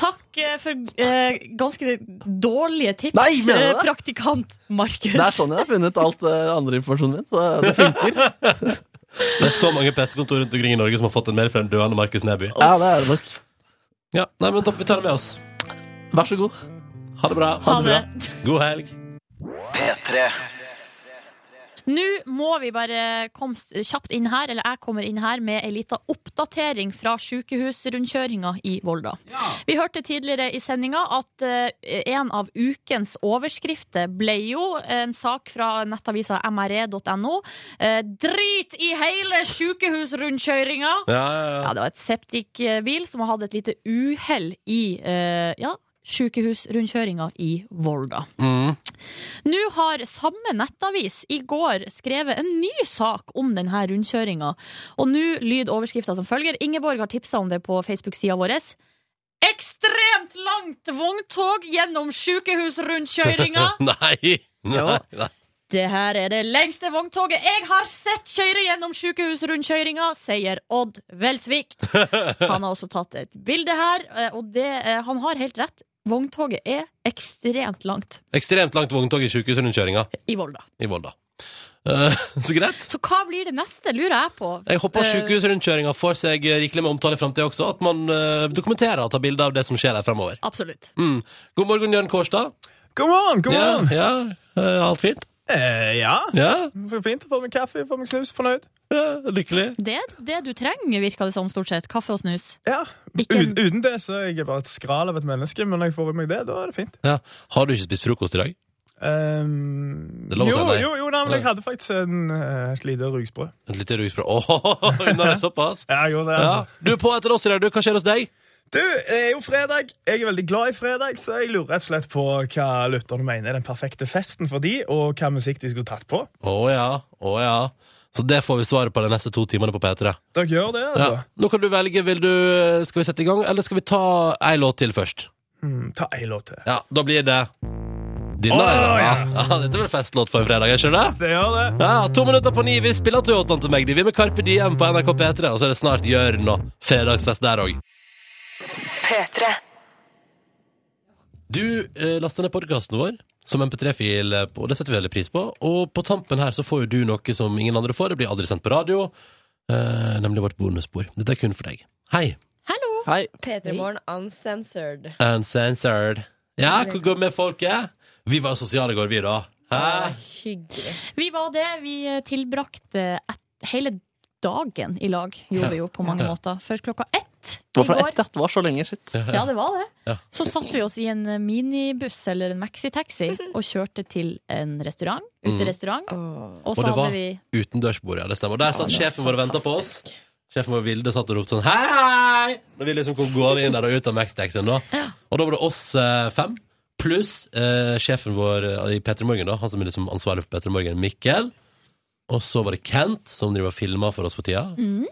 Takk eh, for eh, ganske dårlige tips, Nei, mener du eh, det? praktikant Markus. Det er sånn jeg har funnet alt eh, andre informasjonen min. Så det funker. Det er så mange pressekontor rundt omkring i Norge som har fått en mail fra en døende Markus Neby. Ja, det er det nok. Ja, nei, men topp, vi tar det med oss. Vær så god. Ha det bra. Ha det. God helg. P3. Nå må vi bare komme kjapt inn her, eller jeg kommer inn her med ei lita oppdatering fra sykehusrundkjøringa i Volda. Vi hørte tidligere i sendinga at eh, en av ukens overskrifter ble jo en sak fra nettavisa mre.no. Eh, drit i hele sykehusrundkjøringa! Ja, ja, ja. Ja, det var et septikbil som hadde et lite uhell i, eh, ja, sykehusrundkjøringa i Volda. Mm. Nå har samme nettavis i går skrevet en ny sak om denne rundkjøringa. Og nå lyd overskrifta som følger. Ingeborg har tipsa om det på Facebook-sida vår. Ekstremt langt vogntog gjennom sykehusrundkjøringa! nei, nei, nei. Det her er det lengste vogntoget jeg har sett kjøre gjennom sykehusrundkjøringa, sier Odd Welsvik. Han har også tatt et bilde her, eh, og det, eh, han har helt rett. Vogntoget er ekstremt langt Ekstremt langt vogntog i sykehusrundkjøringa i Volda. i Volda. Uh, så greit. Så hva blir det neste, lurer jeg på. Jeg håper Eh, sykehusrundkjøringa får seg rikelig med omtale i framtida også. At man uh, dokumenterer og tar bilder av det som skjer der framover. Absolutt. Mm. God morgen, Jørn Kårstad. God morgen, god morgen. Ja, ja, alt fint? Eh, ja. Ja. Fint. Få meg kaffe, få meg snus, fornøyd. Ja, Lykkelig. Det er det du trenger, virker det som, stort sett. Kaffe og snus. Ja. Uten, uten det så er jeg bare et skral av et menneske, men når jeg får i meg det, da er det fint. Ja. Har du ikke spist frokost i dag? Um, jo, si nei. jo, jo, nei, men jeg hadde faktisk en, eh, et lite rugsprø. Et lite rugsprø. Åh, unna deg såpass? Ja, jo, det. Ja. Du er på etter oss i dag, du. Hva skjer hos deg? Du, det er jo fredag. Jeg er veldig glad i fredag, så jeg lurer rett og slett på hva lytterne mener er den perfekte festen for de, og hva musikk de skulle tatt på. Å ja, å ja. Så det får vi svaret på de neste to timene på P3. Dere gjør det, altså? Ja. Nå kan du velge. Vil du, skal vi sette i gang, eller skal vi ta ei låt til først? Mm, ta ei låt til. Ja, da blir det denne. Oh, det, ja. ja. Dette blir festlåt for en fredag, ikke det? Det gjør det. Ja, To minutter på ni. Vi spiller Toyotaen til Magdi. Vi er med Carpe Diem på NRK P3, og så er det snart Jørn og fredagsfest der òg. P3. Du eh, laster ned podkasten vår som MP3-fil, eh, og det setter vi veldig pris på. Og på tampen her så får jo du noe som ingen andre får. Det blir aldri sendt på radio, eh, nemlig vårt bonusbord. Dette er kun for deg. Hei. Hallo. Hei. P3 Morgen uncensored. Uncensored. Ja, hvor går det med folket? Vi var sosiale i går, vi, da. Hæ? Hyggelig. Vi var det. Vi eh, tilbrakte et, hele dagen i lag, gjorde vi jo på mange måter. For klokka ett Det var fra i går ett, ja. Det var så lenge, shit. Ja, det var det. Ja. Så satte vi oss i en minibuss eller en maxitaxi og kjørte til en restaurant. Mm. Og Og så det var vi utendørsbord, ja. Det stemmer. Og der satt ja, sjefen vår og venta på oss. Sjefen vår Vilde satt og ropte sånn hei, hei! Når vi liksom kom gående inn der og ut av Max-taxien. da. Og da var det oss eh, fem, pluss eh, sjefen vår eh, i P3 Morgen, da, han som er liksom ansvarlig for P3 Morgen, Mikkel. Og så var det Kent, som driver og filmer for oss for tida. Mm.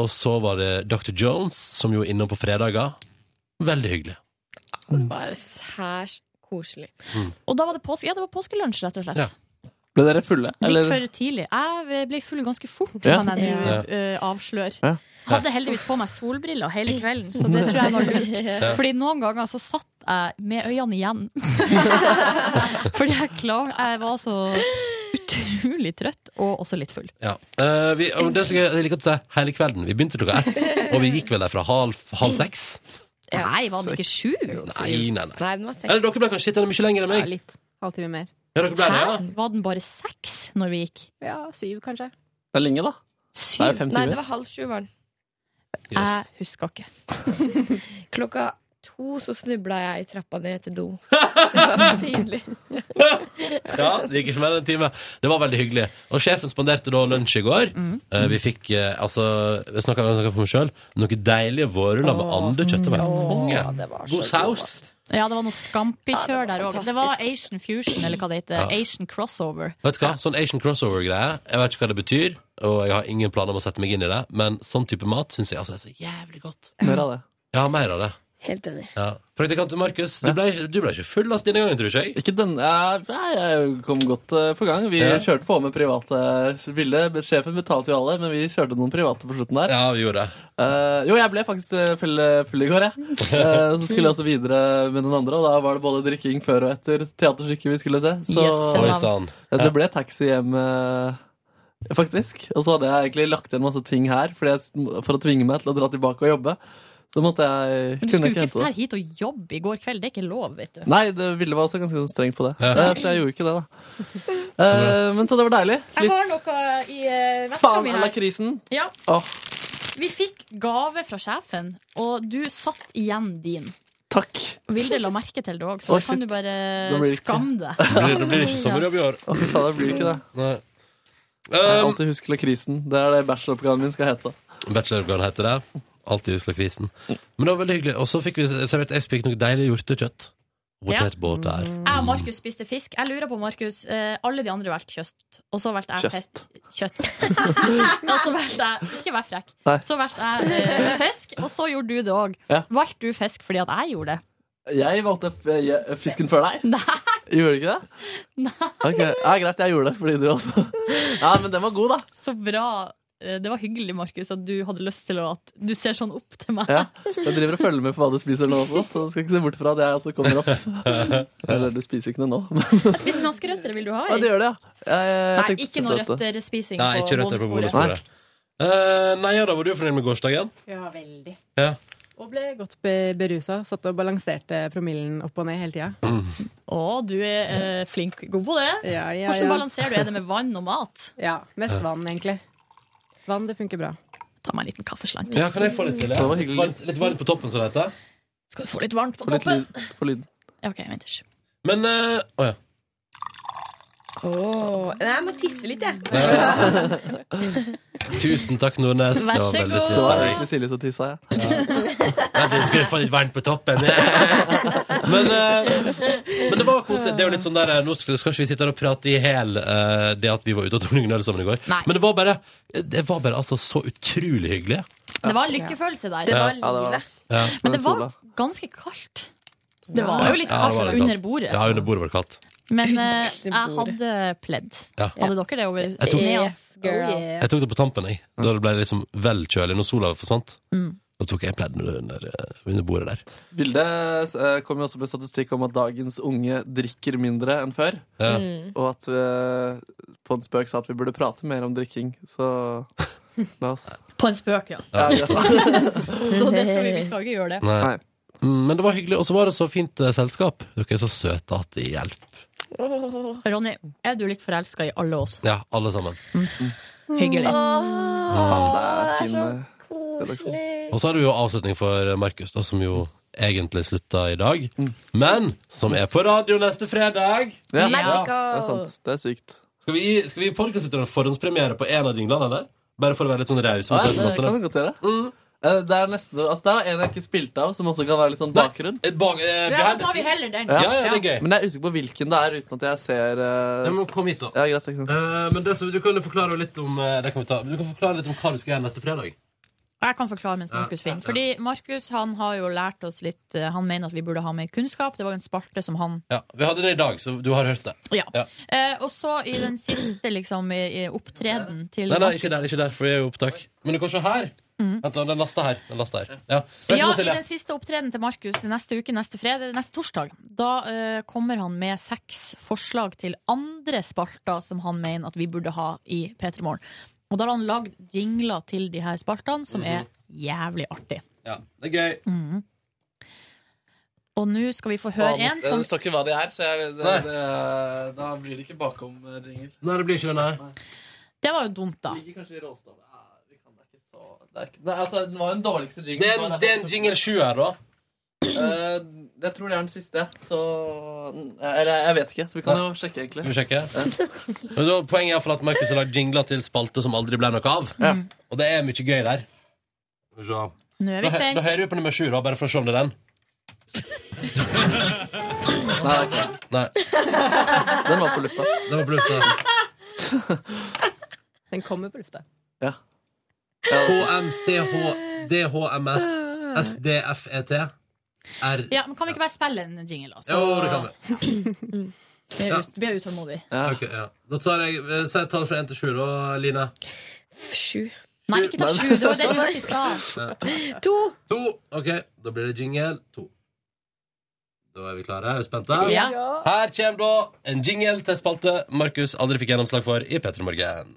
Og så var det Dr. Jones, som jo er innom på fredager. Veldig hyggelig. Bare særs koselig. Og da var det påske, ja, det var påskelunsj, rett og slett. Ja. Ble dere fulle? Litt for tidlig. Jeg ble full ganske fort, Ja. kan jeg nå Ja. uh, avsløre. Ja. Hadde heldigvis på meg solbriller hele kvelden, så det tror jeg var lurt. Ja. Fordi noen ganger så satt jeg med øynene igjen. Fordi jeg, klar, jeg var så utrolig trøtt, og også litt full. Ja. Eh, vi, og det skal jeg jeg liker å si hele kvelden. Vi begynte klokka ett, og vi gikk vel derfra halv, halv seks. Nei, var den ikke sju? Nei, nei, nei. Nei, den var Eller dere ble kanskje sittende mye lenger enn meg. litt. Halvtime mer. Ja, dere ble det, ja. Var den bare seks når vi gikk? Ja, syv kanskje. Det er lenge, da. Det er jo fem Nei, timer. det var halv sju, var den. Jeg husker ikke. Klokka to så snubla jeg i trappa ned til do. Det var pinlig. Ja, det gikk ikke mer enn en time. Det var veldig hyggelig. Og sjefen spanderte da lunsj i går. Eh, vi fikk uh, altså Jeg snakka for meg sjøl. Noen deilige vårruller med andekjøtt. Det var helt konge. God saus. Ja, det var noe Scampi-kjør der òg. Det var Asian fusion, eller hva det heter. Ja. Asian crossover. Vet du hva? Sånn Asian crossover-greie. Jeg vet ikke hva det betyr, og jeg har ingen planer om å sette meg inn i det, men sånn type mat syns jeg altså er så jævlig godt. Mer av det. Ja, mer av det. Helt enig. Ja. Praktikant Markus, du ble, du ble ikke full last denne gangen, tror jeg? Ikke den, ja, nei, jeg kom godt eh, på gang. Vi Ja. kjørte på med private ville. Sjefen betalte jo alle, men vi kjørte noen private på slutten der. Ja, vi gjorde det. Uh, jo, jeg ble faktisk eh, full, full i går, jeg. Uh, så skulle jeg også videre med noen andre, og da var det både drikking før og etter teaterstykket vi skulle se. Så yes. Ja, det ble taxi hjem, eh, faktisk. Og så hadde jeg egentlig lagt igjen masse ting her fordi jeg, for å tvinge meg til å dra tilbake og jobbe. Så måtte jeg Men du skulle jo ikke dra hit og jobbe i går kveld. Det er ikke lov, vet du. Nei, det ville var også ganske sånn strengt på det. Ja. Eh, Så jeg gjorde ikke det, da. Eh, men så det var deilig. Jeg har noe i uh, veska Faen, mi her. Faen Ja. Oh. Vi fikk gave fra sjefen, og du satt igjen din. takk. Vilde la merke til det òg, så oh, da kan du bare Da det skamme deg. Da blir, det ikke sommerjobb i år. Å, fy faen, det blir ikke det. Nei. Jeg Um, alltid husker lakrisen. Det er det bacheloroppgaven min skal hete. Bacheloroppgaven heter det. Alltid Oslo-krisen. Men det var veldig hyggelig. Og så fikk vi servert jeg fikk noe deilig hjortekjøtt. Potetbåter. Jeg og Markus spiste fisk. Jeg lurer på, Markus eh, Alle de andre valgte kjøtt. Og så valgte jeg Kjøst. fisk. Kjøtt. og så valgte jeg Ikke vær frekk. Nei. Så valgte jeg eh, fisk, og så gjorde du det òg. Ja. Valgte du fisk fordi at jeg gjorde det? Jeg valgte f jeg- fisken før deg. Nei. Gjorde du ikke det? Nei. Ok, ja, Greit, jeg gjorde det fordi du valgte Ja, men den var god, da. Så bra. Eh, Det var hyggelig, Markus, at du hadde lyst til å At du ser sånn opp til meg. Ja. Jeg driver og følger med på hva du spiser nå også, så du skal ikke se bort fra at jeg også kommer opp. Eller du spiser jo ikke noe nå. Jeg spiste knaskerøtter. Vil du ha Ja, det gjør det, ja. Jeg, jeg Nei, ikke noe Nei, på ikke røtter på bonusbordet. bonusbordet. Uh, nei, ja, da var du fornøyd med gårsdagen? Ja, veldig. Ja. Og ble godt be- berusa. Satt og balanserte promillen opp og ned hele tida. Å, du er eh, flink. God på det. Ja, ja, Hvordan ja. balanserer du? Er det med vann og mat? Ja, mest vann, egentlig. Vann, det funker bra. Ta meg en liten kaffeslant. Ja, kan jeg få litt til? Det var Litt hyggelig. varmt, litt varmt på toppen, som det heter. Skal du få litt varmt på Få toppen? Litt, Få lyden. Ja, OK, vent. ikke. Men uh, oh, ja. Åh, Nei, jeg må tisse litt, jeg. Tusen takk, Nordnes. Vær Det var så god. Det var egentlig Silje som tissa, ja. Vent litt, skal vi få litt varmt på toppen? men, eh, men det var koselig. Det er jo litt sånn der, Nå skal, skal ikke vi sitte her og prate i hæl eh, det at vi var ute og tok noen øl sammen i går. Nei. Men det var bare Det var bare altså så utrolig hyggelig. Det var lykkefølelse der. Det var Ja, det var. Ja. Men det var ganske kaldt. Det var jo litt Ja, det var kaldt under bordet. Ja, under bordet var det kaldt. Men eh, jeg hadde pledd. Ja. Hadde dere det over Jeg tok- Yes, girl. Jeg tok det på tampen, jeg. Da det ble liksom vel kjølig når sola forsvant. Mm. Da tok jeg pledd under, eh, under bordet der. Bildet eh, kom jo også med statistikk om at dagens unge drikker mindre enn før. Ja. Og at vi på en spøk sa at vi burde prate mer om drikking. Så la oss På en spøk, ja. Ja, greit. Så det skal vi, vi skal ikke gjøre det. Nei. Nei. Mm, Men det var hyggelig. Og så var det så fint eh, selskap. Dere er så søte at det hjelper. Ronny, er du litt forelska i alle oss? Ja, alle sammen. Hyggelig. Åh, det er så koselig. Og så har du jo avslutning for Markus, da, som jo egentlig slutta i dag. Men som er på radio neste fredag. Ja, Ja. det er sant. Det er sykt. Skal vi gi, skal vi gi podcastlytterne forhåndspremiere på en av jinglene, eller? Bare for å være litt sånn raus. Ja, det kan vi godt gjøre. Eh, Det er nesten, altså det er en jeg ikke spilte av, som også kan være litt sånn bakgrunn. Nei, Bak, eh, Ja, da tar vi heller den. Ja, ja, det er gøy. Men jeg er usikker på hvilken det er, uten at jeg ser uh, Ja, men kom hit, da. Ja, greit. jeg kan- Eh, men det, du kan jo forklare litt om eh, Det kan vi ta. Du kan forklare litt om hva du skal gjøre neste fredag. Jeg kan forklare mens Markus Ja, ja, finner. ja. Fordi Markus han har jo lært oss litt eh, Han mener at vi burde ha mer kunnskap. Det var jo en spalte som han Ja, Vi hadde det i dag, så du har hørt det. Ja. Ja. Eh, og så i den siste liksom i, i opptreden til Nei, nei, Markus ikke der, ikke der, for vi er jo opptak. Men du kan se her. Vent, den lasta her. Den lasta her. Ja. Ja, I den siste opptreden til Markus neste uke, neste fredag, neste torsdag, da uh, kommer han med seks forslag til andre spalter som han mener at vi burde ha i P3 Morgen. Og da har han lagd jingler til de her spaltene, som er jævlig artig. Ja, det er gøy. Mhm. Og nå skal vi få høre en som Det står ikke hva de er, så jeg, det, det, da blir det ikke bakom eh, jingle. Nei, det blir ikke det, nei. Det var jo dumt, da. Ligger kanskje i råstoffet. Ja, vi kan det ikke så det er ikke, Nei, altså, Den var jo den dårligste jingle. Det er, en- det er en jingle sju her, da. Eh, jeg tror det er den siste. Så Eller jeg vet ikke. Så vi kan jo sjekke, egentlig. Skal vi sjekke? Men da, poenget er i hvert fall at Markus har lagd jingler til spalte som aldri ble noe av. Ja. Og det er mye gøy der. Skal vi se. Nå er Da, vi hø- da spent. hører vi på nummer sju, da, bare for å se om det er den. Nei, det er ikke. Nei, Den var på lufta. det var på lufta. Den kommer på lufta. Ja. HMCHDHMS SDFET R Ja, men Kan vi ikke bare spille en jingle, da? Jo, det kan vi. jeg ut- blir jeg utålmodig. ja. Okay, ja. Da tar jeg eh, Si et tall fra én til sju, da, Line. Sju. Nei, ikke ta sju. Det var det du hørte i stad. To. To. Ok, da blir det jingle. To. Da er vi klare. Er vi spente? Ja. Her kommer da en jingle til spalte Markus aldri fikk gjennomslag for i P3 Morgen.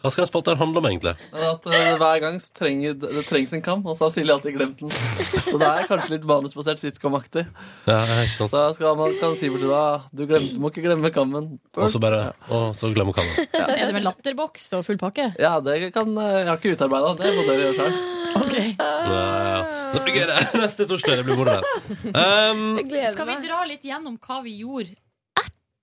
Hva skal spalten handle om, egentlig? At uh, Hver gang trenger, det trengs en kam, og så har Silje alltid glemt den. Så det er kanskje litt manusbasert sitcom-aktig. Ja, ikke sant. Da skal man, kan si bort til deg du, glemte, du må ikke glemme kammen. Og så bare Og så glemmer kammen. Er det med latterboks og full pakke? Ja, det kan eh, Jeg har ikke utarbeida det. må dere gjøre selv Okay. Ja, ja. Det blir gøy, det. Neste torsdag. Det blir moro. Um, Skal vi dra litt gjennom hva vi gjorde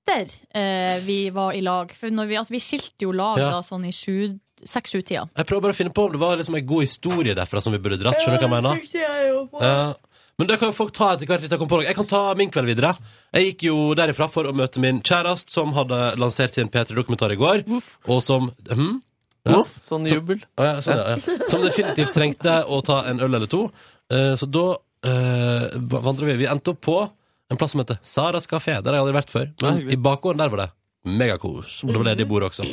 etter eh, vi var i lag? For når vi, altså, vi skilte jo lag Ja. da, sånn i sju- seks-sju-tida. jeg prøver bare å finne på om det var liksom en god historie derfra som vi burde dratt. Skjønner du hva jeg mener? Ja. Men det kan jo folk ta etter hvert hvis de kommer på noe. Jeg kan ta min kveld videre. Jeg gikk jo derifra for å møte min kjæreste, som hadde lansert sin P3-dokumentar i går, og som hm? Ja. Voff, sånn jubel. Å ja, sånn, ja, ja. Som definitivt trengte å ta en øl eller to. Eh, så da uh, vandra vi. Vi endte opp på en plass som heter Saras kafé. Der har jeg aldri vært før. Men i bakgården der var det megakos. Og det var ledig bord også.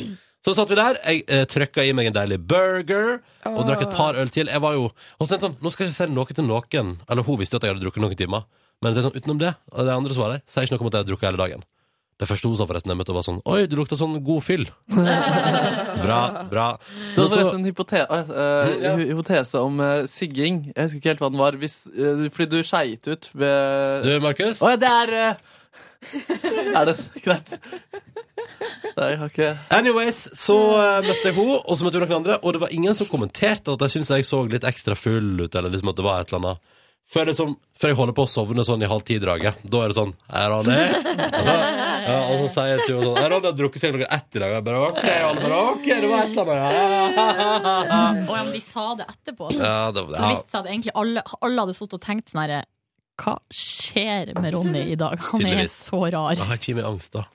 Så satt vi der. Jeg eh, trykka i meg en deilig burger og drakk et par øl til. Jeg var jo og så tenkte jeg sånn, Nå skal jeg ikke si noe til noen. Eller hun visste jo at jeg hadde drukket noen timer. Men sånn, utenom det, og det andre som var der, sier ikke noe om at jeg hadde drukket hele dagen. Det første hun sa forresten jeg møtte, var sånn Oi, du lukta sånn god fyll. bra, bra. Du hadde forresten en hypote uh, Ja. hypotese om uh, sigging. Jeg husker ikke helt hva den var. Hvis, uh, fordi du skeit ut ved Du, Markus? Å ja, det er eh, Er det greit? Nei, jeg har ikke Anyways, så eh, møtte jeg henne, og så møtte hun noen andre, og det var ingen som kommenterte at jeg syntes jeg så litt ekstra full ut, eller liksom at det var et eller annet. Før, liksom, før jeg holder på å sovne sånn i halv ti-draget. Da er det sånn Hei, Ronny. Ja, og så sier henne sånn Er Ronny har drukket seg klokka ett i dag. Og jeg bare OK, og alle bare OK, det var et eller annet. Ja. Og ja, men de sa det etterpå. Ja, det, Så det ja. seg at egentlig alle, alle hadde sittet og tenkt sånn herre Hva skjer med Ronny i dag? Han er Tydeligvis. så rar. Jeg har ikke mye angst, da.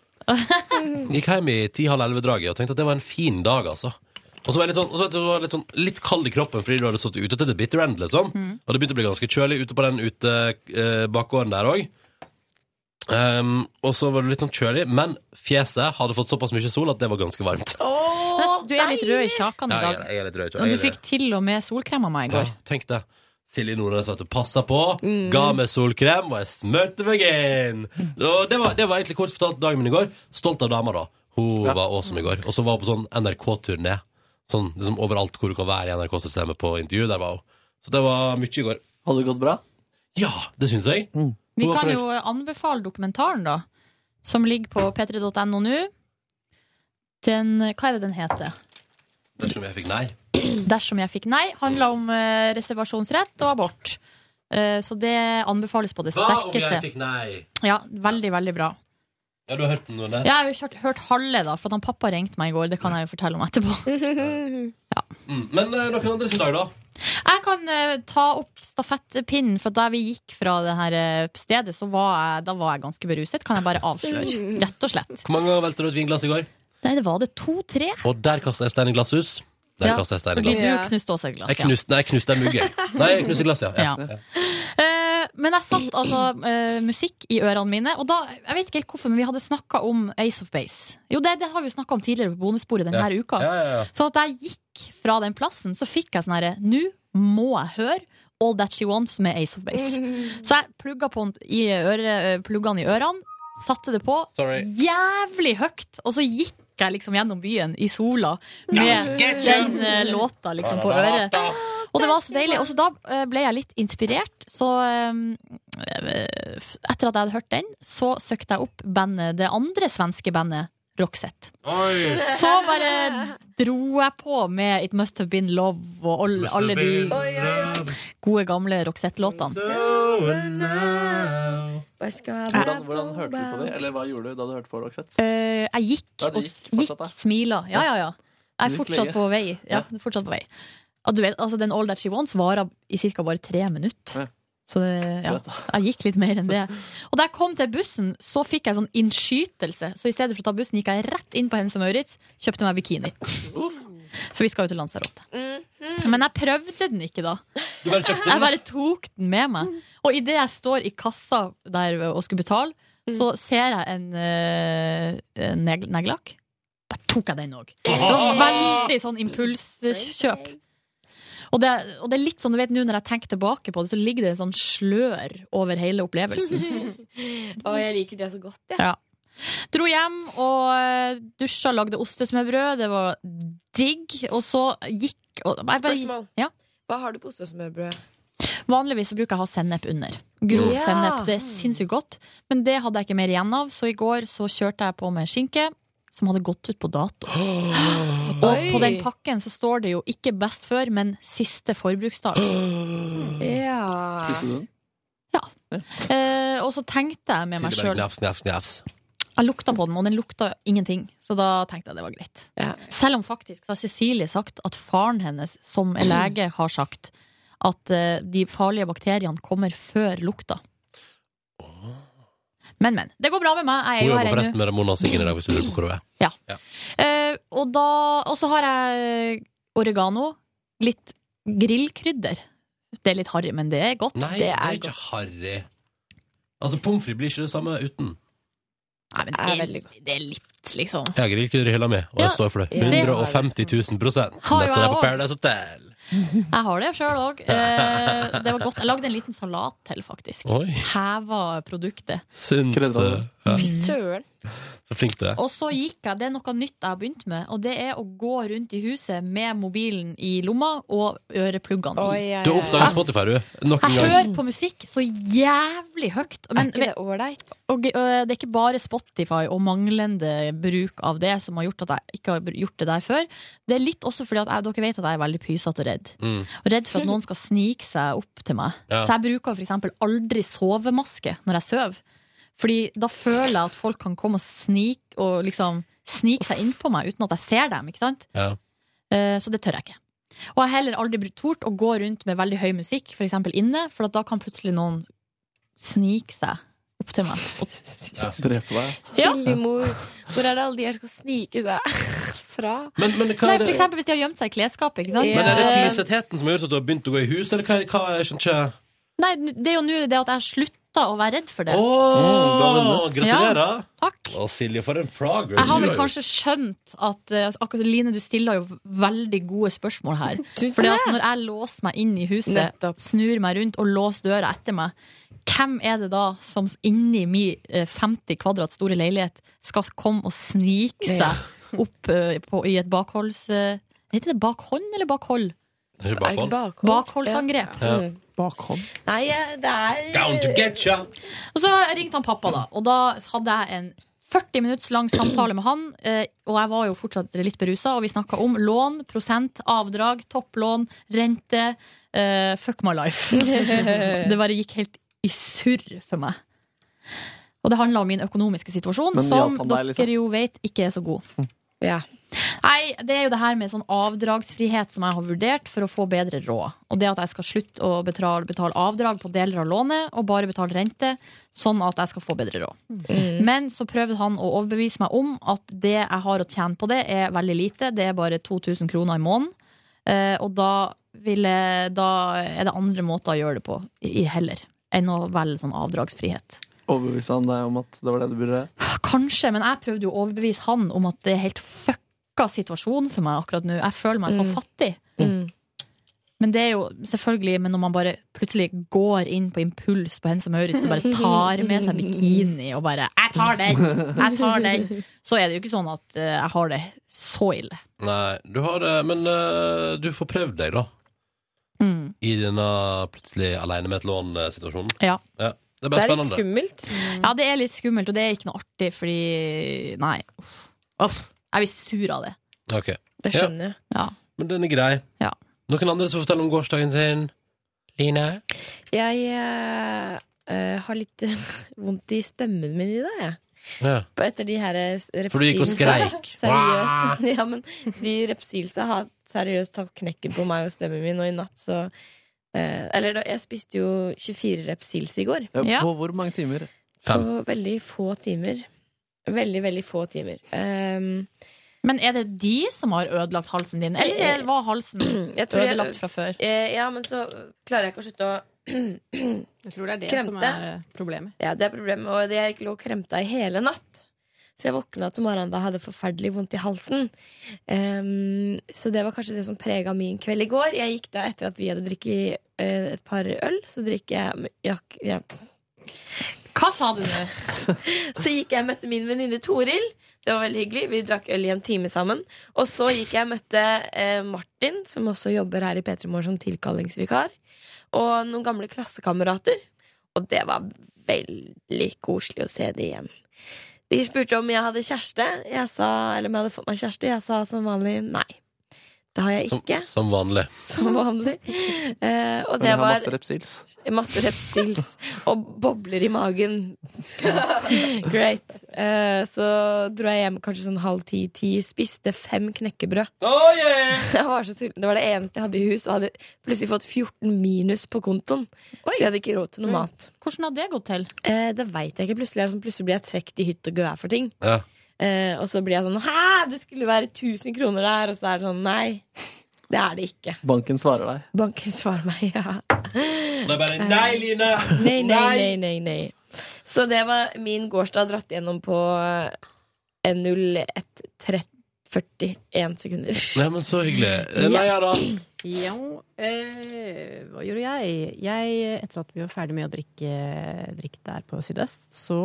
Gikk hjem i ti-halv elleve-draget og tenkte at det var en fin dag, altså. Og så var jeg litt sånn, og så vet du, så var jeg litt, sånn, litt kald i kroppen fordi du hadde sittet ute til the bitter end, liksom. Mm. Og det begynte å bli ganske kjølig ute på den ute eh, bakgården der òg. Um, og så var det litt sånn kjølig, men fjeset hadde fått såpass mye sol at det var ganske varmt. Men Du er litt rød i kjakan i Ja, jeg, dag. er- jeg er litt rød. Og du fikk til og med solkrem av meg i går. Ja, tenk det. Silje Nordnes vet du, passa på, ga meg solkrem, og jeg smurte meg inn. Og det, var, det var egentlig kort fortalt dagen min i går. Stolt av dama, da. Hun Ja. var awesome i går. Og så var hun på sånn NRK-turné. Sånn liksom overalt hvor du kan være i NRK-systemet på intervju. Der var hun. Så det var mye i går. Hadde det gått bra? Ja, det syns jeg. Vi kan jo anbefale dokumentaren, da. Som ligger på p3.no nå. Den, hva er det den heter? Dersom jeg fikk nei. Dersom jeg fikk nei, handler om eh, reservasjonsrett og abort. Eh, så det anbefales på det sterkeste. Hva om jeg fikk nei? Ja, veldig, veldig bra. Ja, du har hørt den, Nordnes? Jeg har jo kjørt, hørt halve, da, for at han pappa ringte meg i går. Det kan jeg jo fortelle om etterpå. Mm. Men eh, noen andre sin dag, da? Jeg kan eh, ta opp stafettpinnen, for da vi gikk fra det her eh, stedet, så var jeg, da var jeg ganske beruset. Kan jeg bare avsløre. Rett og slett. Hvor mange ganger velte du et vinglass i går? Nei, det var det to-tre. Og der kasta jeg stein i glasshus. Der Ja, kastet jeg stein i fordi glasshus. du knuste også et glass. Jeg knuste, nei, jeg knuste en mugge. Nei, jeg knuste glass, ja. ja. Ja. Eh, men jeg satt altså uh, musikk i ørene mine, og da Jeg vet ikke helt hvorfor, men vi hadde snakka om Ace of Base. Jo, det, det har vi jo snakka om tidligere på bonussporet denne Ja. uka. Ja, ja, ja. Så at jeg gikk fra den plassen, så fikk jeg sånn herre Nå må jeg høre All That She Wants med Ace of Base. Så jeg plugga på den i øre, eh, pluggene i ørene, satte det på Sorry. jævlig høyt, og så gikk jeg liksom gjennom byen i sola med den uh, låta liksom på øret. Og det var så deilig. Og så da eh, ble jeg litt inspirert. Så eh, etter at jeg hadde hørt den, så søkte jeg opp bandet, det andre svenske bandet Roxette. Så bare dro jeg på med It Must Have Been Love og alle, alle de gode, gamle Roxette-låtene. Hvordan, hvordan hørte du på det? Eller hva gjorde du da du hørte på Roxette? Eh, jeg gikk og gikk smila. Ja, ja, ja. Jeg er fortsatt på vei. Ja, fortsatt på vei. Du vet, altså, den All That She Wants varer i ca. bare tre minutter. Ja. Så det, ja, jeg gikk litt mer enn det. Og da jeg kom til bussen, så fikk jeg sånn innskytelse. Så i stedet for å ta bussen, gikk jeg rett inn på Hennes og Maurits, kjøpte meg bikini. For vi skal jo til Lanzarote. Men jeg prøvde den ikke da. Bare kjøpte Jeg bare tok den med meg. Og idet jeg står i kassa der og skulle betale, så ser jeg en uh, neglelakk. Bare tok jeg den òg. Det var veldig sånn impulskjøp. Og det, og det er litt sånn, du vet nå når jeg tenker tilbake på det, så ligger det en sånn slør over hele opplevelsen. og jeg liker det så godt, jeg. Ja. Dro hjem og dusja dusja, lagde ostesmørbrød. Det var digg. Og så gikk og, jeg bare, Spørsmål. Ja. Hva har du på ostesmørbrød? Vanligvis så bruker jeg å ha sennep under. Grov Ja. sennep. Det er sinnssykt godt. Men det hadde jeg ikke mer igjen av, så i går så kjørte jeg på med skinke, som hadde gått ut på dato. Og Oi. på den pakken så står det jo ikke best før, men siste forbruksdag. Ja. Spiste du den? Eh, og så tenkte jeg med meg sjøl. Jeg lukta på den, og den lukta ingenting. Så da tenkte jeg det var greit. Selv om faktisk så har Cecilie sagt at faren hennes, som er lege, har sagt at eh, de farlige bakteriene kommer før lukta. Men, men. Det går bra med meg. Jeg er Hun jo jobber her forresten med Ramona Siggen i dag, hvis du lurer på hvor hun er. Ja. Eh, og, da, og så har jeg oregano. Litt grillkrydder. Det er litt harry, men det er godt. Nei, det er, ikke harry. Altså, Pommes frites blir ikke det samme uten. Nei, men det er, det er litt, liksom. Jeg har grillkrydder i hylla mi, og jeg står for det. Ja. 150 000 prosent. Har jo Mens jeg på også. Paradise Hotel. Jeg har det sjøl òg. Eh, det var godt. Jeg lagde en liten salat til, faktisk. Heva produktet. Sunt. Fy søren. Så flink du er. Og så gikk jeg, det er noe nytt jeg har begynt med, og det er å gå rundt i huset med mobilen i lomma og ørepluggene i. Du har oppdaget Spotify, du. Nok en Jeg gang. hører på musikk så jævlig høyt. Men, Er ikke det ålreit? og, øh, det er ikke bare Spotify og manglende bruk av det som har gjort at jeg ikke har gjort det der før. Det er litt også fordi at jeg, dere vet at jeg er veldig pysete og redd. Mm. Og redd for at noen skal snike seg opp til meg. Ja. Så jeg bruker eksempel aldri sovemaske når jeg sover. Fordi da føler jeg at folk kan komme og snike, og liksom snike seg innpå meg uten at jeg ser dem. Ikke sant? Ja. Eh, Så det tør jeg ikke. Og jeg har heller aldri tort å gå rundt med veldig høy musikk, f.eks. inne, for at da kan plutselig noen snike seg opp til meg. Og Drepe deg. Ja. Sillemor, hvor er det alle de her skal snike seg fra? Men, men hva Nei, er for det? eksempel hvis de har gjemt seg i klesskapet. Ikke sant? Men er det Eh, som har gjort at du har begynt å gå i hus, eller hva? hva jeg skjønner ikke. Nei, det er jo nå det at jeg har slutta å være redd for det. Åh, gratulerer! Ja, takk. Og Silje, for en progress Jeg har vel kanskje skjønt at uh, akkurat Line, du stiller jo veldig gode spørsmål her. Fordi at når jeg låser meg inn i huset, Nettopp. snur meg rundt og låser døra etter meg, hvem er det da som inni min eh, 50 kvadrat store leilighet skal komme og snike seg opp uh, på, i et bakholds... Uh, Heter det bakhånd eller bakhold? Er det bakhold? bakhold? Bakholdsangrep. Ja. Bakhånd. Nei, eh, det er Down to get ya! Og så ringte han pappa, da. Og da hadde jeg en 40 minutts lang samtale med han. eh, Og jeg var jo fortsatt litt berusa, og vi snakka om lån, prosent, avdrag, topplån, rente. Uh, fuck my life. det bare gikk helt i surr for meg. Og det handla om min økonomiske situasjon, Men som deg, dere liksom? jo vet ikke er så god. Ja. Nei, det er jo det her med sånn avdragsfrihet som jeg har vurdert for å få bedre råd. Og det at jeg skal slutte å betale, betale avdrag på deler av lånet, og bare betale rente, sånn at jeg skal få bedre råd. Mm. Men så prøvde han å overbevise meg om at det jeg har å tjene på det, er veldig lite. Det er bare 2000 kroner i måneden. Eh, og da, ville, da er det andre måter å gjøre det på i heller, enn å velge sånn avdragsfrihet. Overbeviste han deg om at det var det du burde? Kanskje, men jeg prøvde jo å overbevise han om at det er helt fucka situasjon for meg akkurat nå. Jeg føler meg så Mm. fattig. Mm. Men det er jo selvfølgelig Men når man bare plutselig går inn på impuls på Hense Maurits og bare tar med seg bikini og bare 'Jeg tar den! Jeg tar den!' Så er det jo ikke sånn at uh, jeg har det så ille. Nei, du har det, men uh, du får prøvd deg, da. Mm. I denne plutselig aleine med et lån-situasjonen. Ja. Ja. Det er bare spennende. skummelt. ja, det er litt skummelt, og det er ikke noe artig, fordi Nei. Uff. Jeg blir sur av det. Ok. Det skjønner jeg. Ja. Men den er grei. Ja. Noen andre som forteller om gårsdagen sin? Line? Jeg eh, eh, har litt vondt i stemmen min i dag, jeg. Ja. På etter de her repsilsa. For du gikk og skreik. Seriøst. Ja, men de repsilsa har seriøst tatt knekken på meg og stemmen min, og i natt så eh, Eller da, jeg spiste jo 24 repsils i går. Ja, På hvor mange timer? På veldig få timer. Veldig, veldig få timer. Um, Men er det de som har ødelagt halsen din, eller var halsen Jeg tror jeg- ødelagt fra før? Jeg, ja, men så klarer jeg ikke å slutte å Jeg tror det er det som er eh, problemet. Ja, det er problemet. Og jeg lå og kremta i hele natt. Så jeg våkna til morgenen da hadde forferdelig vondt i halsen. Um, så det var kanskje det som prega min kveld i går. Jeg gikk da etter at vi hadde drukket uh, et par øl, så drikker jeg jeg, ja. Hva sa du nå? Så gikk jeg og møtte min venninne Toril. Det var veldig hyggelig. Vi drakk øl i en time sammen. Og så gikk jeg og møtte eh, Martin, som også jobber her i P3 Morgen som tilkallingsvikar. Og noen gamle klassekamerater. Og det var veldig koselig å se det igjen. De spurte om jeg hadde kjæreste, jeg sa, eller om jeg hadde fått meg kjæreste. Jeg sa som vanlig nei. Det har jeg ikke. som vanlig. Som vanlig. Eh, og det var masse repsils. Masse repsils og bobler i magen. Great. Eh, så dro jeg hjem kanskje sånn halv ti-ti. Spiste fem knekkebrød. Jeg var så. Det var det eneste jeg hadde i hus, og hadde plutselig fått 14 minus på kontoen. Så jeg hadde ikke råd til noe mat. Hvordan hadde det gått til? Eh, det veit jeg ikke. Plutselig, sånn, plutselig blir jeg trukket i hytt og gevær for ting. Ja. Eh, og så blir jeg sånn Hæ, det skulle være 1000 kroner der! Og så er det sånn Nei. Det er det ikke. Banken svarer deg? Banken svarer meg, ja. Det er bare nei, Line! Nei, nei, nei, nei, nei. Så det var min gårsdag dratt gjennom på eh, 0130. 41 sekunder. Nei, men så hyggelig. Nei, ja da. Ja, eh, hva gjorde jeg? jeg? Etter at vi var ferdig med å drikke, drikke der på Sydøst, så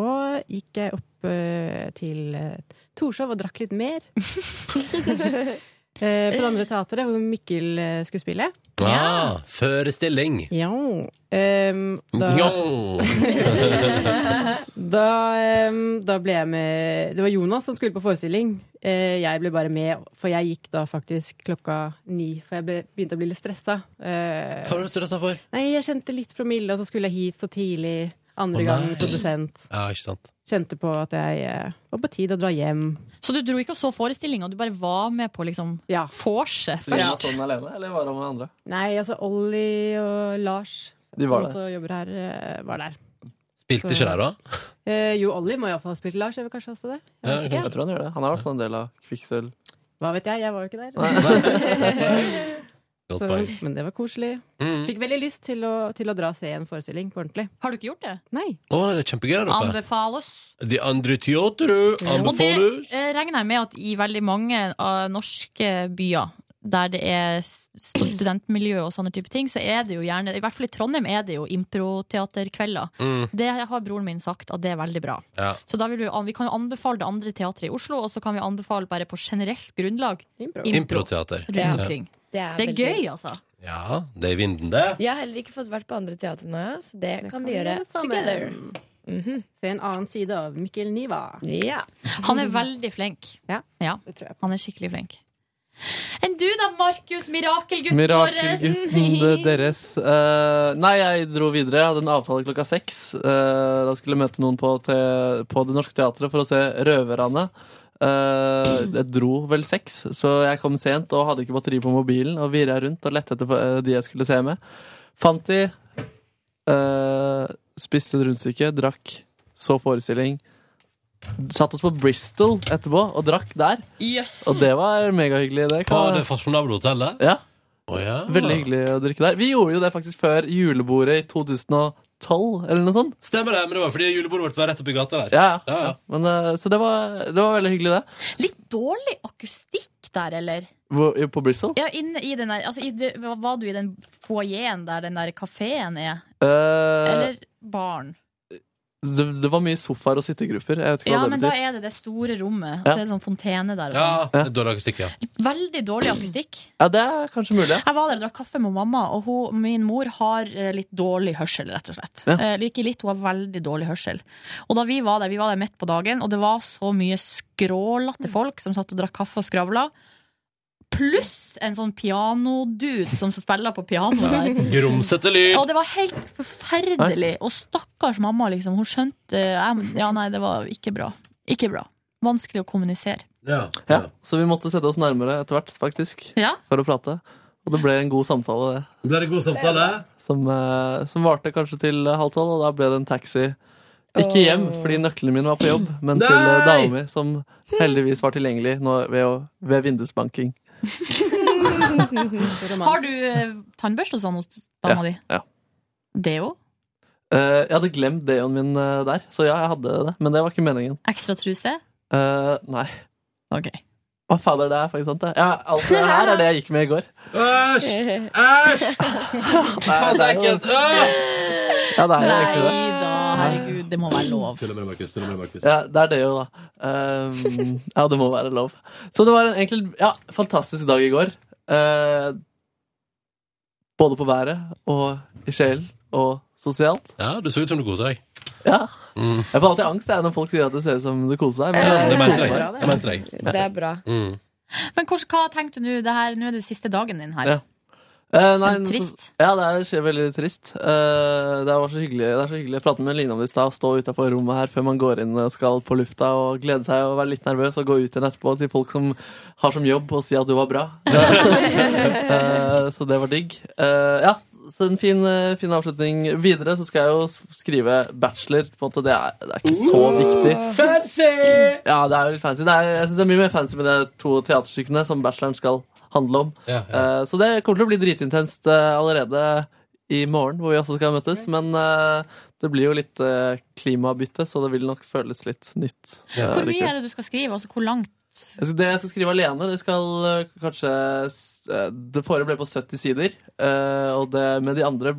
gikk jeg opp eh, til eh, Torshov og drakk litt mer. eh, på det andre teatret, hvor Mikkel eh, skulle spille. Ah, Forestilling. Ja. ehm, da, Ja. da, ehm, da ble jeg med Det var Jonas som skulle på forestilling. Eh, jeg ble bare med, for jeg gikk da faktisk klokka ni. For jeg ble, begynte å bli litt stressa. Eh, Hva var du stressa for? nei, jeg kjente litt promille, og så skulle jeg hit så tidlig. Andre Å, gang produsent. Ja, ikke sant. Kjente på at jeg eh, var på tide å dra hjem. Så du dro ikke og så forestillinga, du bare var med på liksom Ja. vorset Var Ja, sånn alene, eller var han med andre? Nei, altså Ollie og Lars, De var som der. også jobber her, eh, var der. Spilte Så- ikke der, da? Eh, jo, Ollie må iallfall ha spilt Lars, Jeg, kanskje også det? Jeg Ja. Jeg tror han gjør det. Han er i hvert fall en del av Kvikksølv. Hva vet jeg, jeg var jo ikke der. Så, men det var koselig. Mm. Fikk veldig lyst til å, til å dra og se en forestilling på ordentlig. Har du ikke gjort det? Nei. Å, det er kjempegøy der oppe. Anbefales. De andre teateret Og det eh, regner jeg med at i veldig mange av norske byer der det er studentmiljø og sånne type ting, så er det jo gjerne I hvert fall i Trondheim er det jo improteaterkvelder. Mm. Det har broren min sagt at det er veldig bra. Ja. Så da vil vi, vi kan jo anbefale det andre teatret i Oslo, og så kan vi anbefale bare på generelt grunnlag impro, Improteater. rundt Ja. Det er, Det er gøy, altså. Ja, det er i vinden, det. Jeg har heller ikke fått vært på andre teater nå, så det, kan vi gjøre sammen. -hmm. Se en annen side av Mikkel Niva. Ja. Han er veldig flink. Ja, Ja, det tror jeg. han er skikkelig flink. Enn du da, Markus, mirakelgutten Mirakelgutten deres. Uh, nei, jeg dro videre. Jeg hadde en avtale klokka seks. Uh, da skulle jeg møte noen på, på Det Norske Teatret for å se Røverne. Uh, jeg dro vel seks, så jeg kom sent og hadde ikke batteri på mobilen. Og virra rundt og lette etter de jeg skulle se med. Fant de. spiste et rundstykke, drakk, så forestilling. Satt oss på Bristol etterpå og drakk der. Yes. Og det var megahyggelig. Det På kan- det fasjonable hotellet? ja. Oh, ja. Veldig hyggelig å drikke der. Vi gjorde jo det faktisk før julebordet i 2012, eller noe sånt. Stemmer det, men det var fordi julebordet vårt var rett oppi gata der. Ja, Ja, ja. Men, eh, så det var, det var veldig hyggelig, det. Litt dårlig akustikk der, eller? Hvor, på Bristol. Ja, inn, i den der altså, i Var du i den foajeen der den der kafeen er? Uh, Eller baren? Det, det var mye sofaer og sittegrupper. Jeg vet ikke Ja, hva men da er det det store rommet. Og så er det sånn fontene der. Og Ja, sånn. er dårlig akustikk, ja. Veldig dårlig akustikk. Ja, det er kanskje mulig. ja. Jeg var der og drakk kaffe med mamma, og hun, min mor har eh, litt dårlig hørsel, rett og slett. Ja. Eh, like litt, hun har veldig dårlig hørsel. Og da vi var der, vi var der midt på dagen, og det var så mye skrålete folk som satt og drakk kaffe og skravla. Pluss en sånn pianodude som spiller på piano der. Grumsete lyd. Og det var helt forferdelig. Og stakkars mamma, liksom. Hun skjønte Ja, nei, det var ikke bra. Ikke bra. Vanskelig å kommunisere. Ja. Ja, så vi måtte sette oss nærmere etter hvert, faktisk, Ja. for å prate. Og det ble en god samtale, det. Ble det god samtale? Som, eh, som varte kanskje til halv tolv, og da ble det en taxi. Ikke hjem, fordi nøklene mine var på jobb, men til eh, dama mi, som heldigvis var tilgjengelig nå ved, å, ved vindusbanking. Har du eh, tannbørste og sånn hos dama di? Ja. Deo? Eh, jeg hadde glemt deoen min eh, der, så ja, jeg hadde det. Men det var ikke meningen. Ekstra truse? Eh, nei. Ok. Å, fader, det er faktisk sant, det. Ja, alt det her er det jeg gikk med i går. Æsj! Æsj! Faen, så ekkelt! Øh! Ja, det er Nei egentlig det. da, herregud, det må være lov. Tuller med Markus. Tuller med Markus. Ja, det er det jo, da. Um, ja, det må være lov. Så det var en egentlig ja, fantastisk dag i går. Uh, både på været og i sjelen og sosialt. Ja, du så ut som du koser deg. Ja. Jeg får alltid angst jeg, når folk sier at det ser ut som du koser deg. Ja, det mente jeg. Ja, Det mente jeg. Det er bra. Mm. Men hvordan, hva tenkte du nå? Nå er det siste dagen din her. Ja. Eh, nei, det så- Ja, det er veldig trist. Eh, det, var så hyggelig, det er så hyggelig. Jeg pratet med Line om det i stad. Å stå utafor rommet her før man går inn og skal på lufta og glede seg og være litt nervøs og gå ut igjen etterpå til folk som har som jobb å si at du var bra. Eh, så det var digg. Eh, ja, så en fin, eh, fin avslutning. Videre så skal jeg jo skrive bachelor. På en måte. Det, er, det er ikke så viktig. Fancy! Ja, det er jo litt fancy. Det er, jeg synes det er mye mer fancy med de to teaterstykkene som bacheloren skal handle om. Ja, Eh, så det kommer til å bli dritintenst eh, allerede i morgen, hvor vi også skal møtes. Men eh, det blir jo litt klimabytte, så det vil nok føles litt nytt. Ja. Hvor mye er det du skal skrive? Altså, hvor langt? Det jeg skal skrive alene, det skal kanskje Det forrige ble på 70 sider, eh, og det med de andre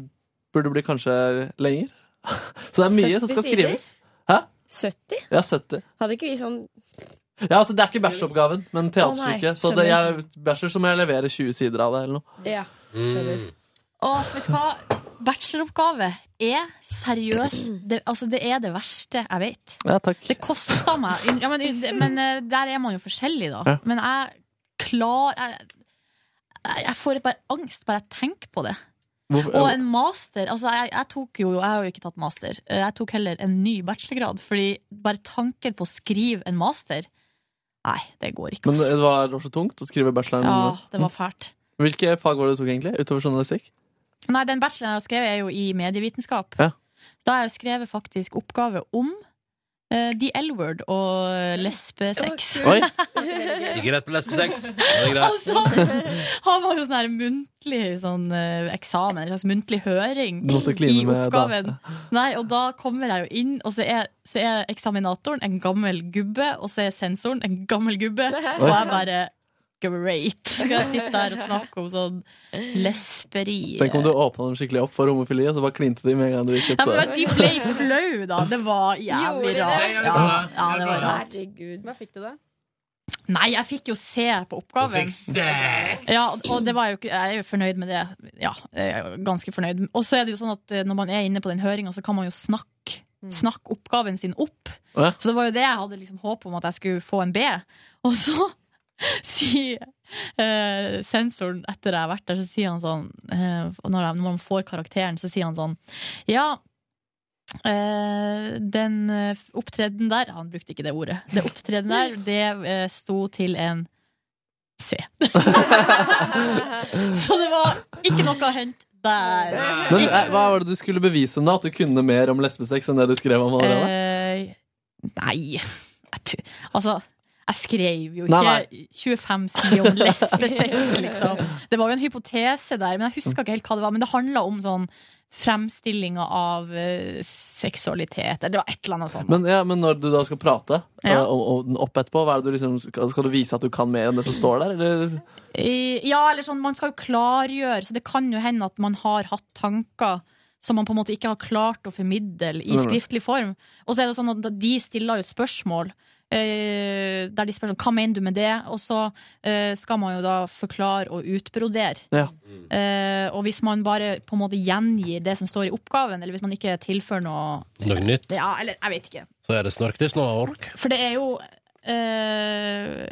burde bli kanskje lenger. Så det er mye som skal 70 sider? skrives. Hæ? 70? Ja, 70. Hadde ikke vi sånn Ja, altså Det er ikke bacheloroppgaven, men teatersyke så det er bachelor så må jeg levere 20 sider av det. eller noe. Ja, skjønner. Å, vet du hva? Bacheloroppgave er seriøst det, altså, det er det verste jeg vet. Ja, takk. Det kosta meg ja, men, men eh, der er man jo forskjellig, da. Ja. Men jeg klar jeg, jeg får bare angst bare jeg tenker på det. Hvorfor- Og en master altså jeg, jeg tok jo, jeg har jo ikke tatt master. Eh, Jeg tok heller en ny bachelorgrad, fordi bare tanken på å skrive en master Nei, det går ikke. Men det var, så tungt å skrive bacheloren? Ja, det var fælt. Hvilke fag var det du tok, egentlig? Utover journalistikk? Nei, den bacheloren jeg har skrevet, er jo i medievitenskap. Ja. Da har jeg jo skrevet faktisk oppgave om eh, the L-word og lesbesex. Oi. Ikke rett på lesbesex. Det er greit. Altså, han var jo sånn her muntlig sånn, eh, eksamen, en slags muntlig høring i oppgaven. Nei, og da kommer jeg jo inn, og så er, så er eksaminatoren en gammel gubbe, og så er sensoren en gammel gubbe, og jeg bare Great! Skal jeg sitte her og snakke om sånn lesberi? Tenk om du åpna dem skikkelig opp for homofili, og så bare klinte de med en gang du gikk ut. Ja, men De ble flau, da. Det var jævlig rart. Ja, ja, det var rart. Herregud. Hva fikk du, da? Nei, jeg fikk jo se på oppgaven. Ja, og det var jo ikke, jeg er jo fornøyd med det. Ja, ganske fornøyd. Og så er det jo sånn at eh, når man er inne på den høringa, så kan man jo snakke, snakke oppgaven sin opp. Så det var jo det jeg hadde liksom håp om at jeg skulle få en B. Og så sier uh, sensoren etter jeg har vært der, så sier han sånn uh, når, jeg, når man får karakteren, så sier han sånn Ja, Uh, den uh, opptreden der Han brukte ikke det ordet. Det opptreden der, det uh, sto til en C. så det var ikke noe å hente der. Men hva var det du skulle bevise da? At du kunne mer om lesbesex enn det du skrev om allerede? Eh, nei jeg tror, Altså, jeg skrev jo Nei, ikke 25 sider om lesbesex, liksom. Det var jo en hypotese der, men jeg husker ikke helt hva det var. Men det handla om sånn fremstillinga av eh, seksualitet. Eller det var et eller annet sånt. Men, ja, men når du da skal prate Ja. eh, og, om opp etterpå, hva er det du liksom, skal, du vise at du kan mer enn det som står der? Eller? Ja, eller sånn, man skal jo klargjøre, så det kan jo hende at man har hatt tanker som man på en måte ikke har klart å formidle i Nei, nei. skriftlig form. Og så er det sånn at de stiller jo spørsmål. Eh, der de spør sånn, hva mener du med det? Og så eh, skal man jo da forklare og utbrodere. Ja. Eh, og hvis man bare på en måte gjengir det som står i oppgaven, eller hvis man ikke tilfører noe Noe nytt. Ja, eller jeg vet ikke. Så er det snorktis nå, ork? For det er jo Uh,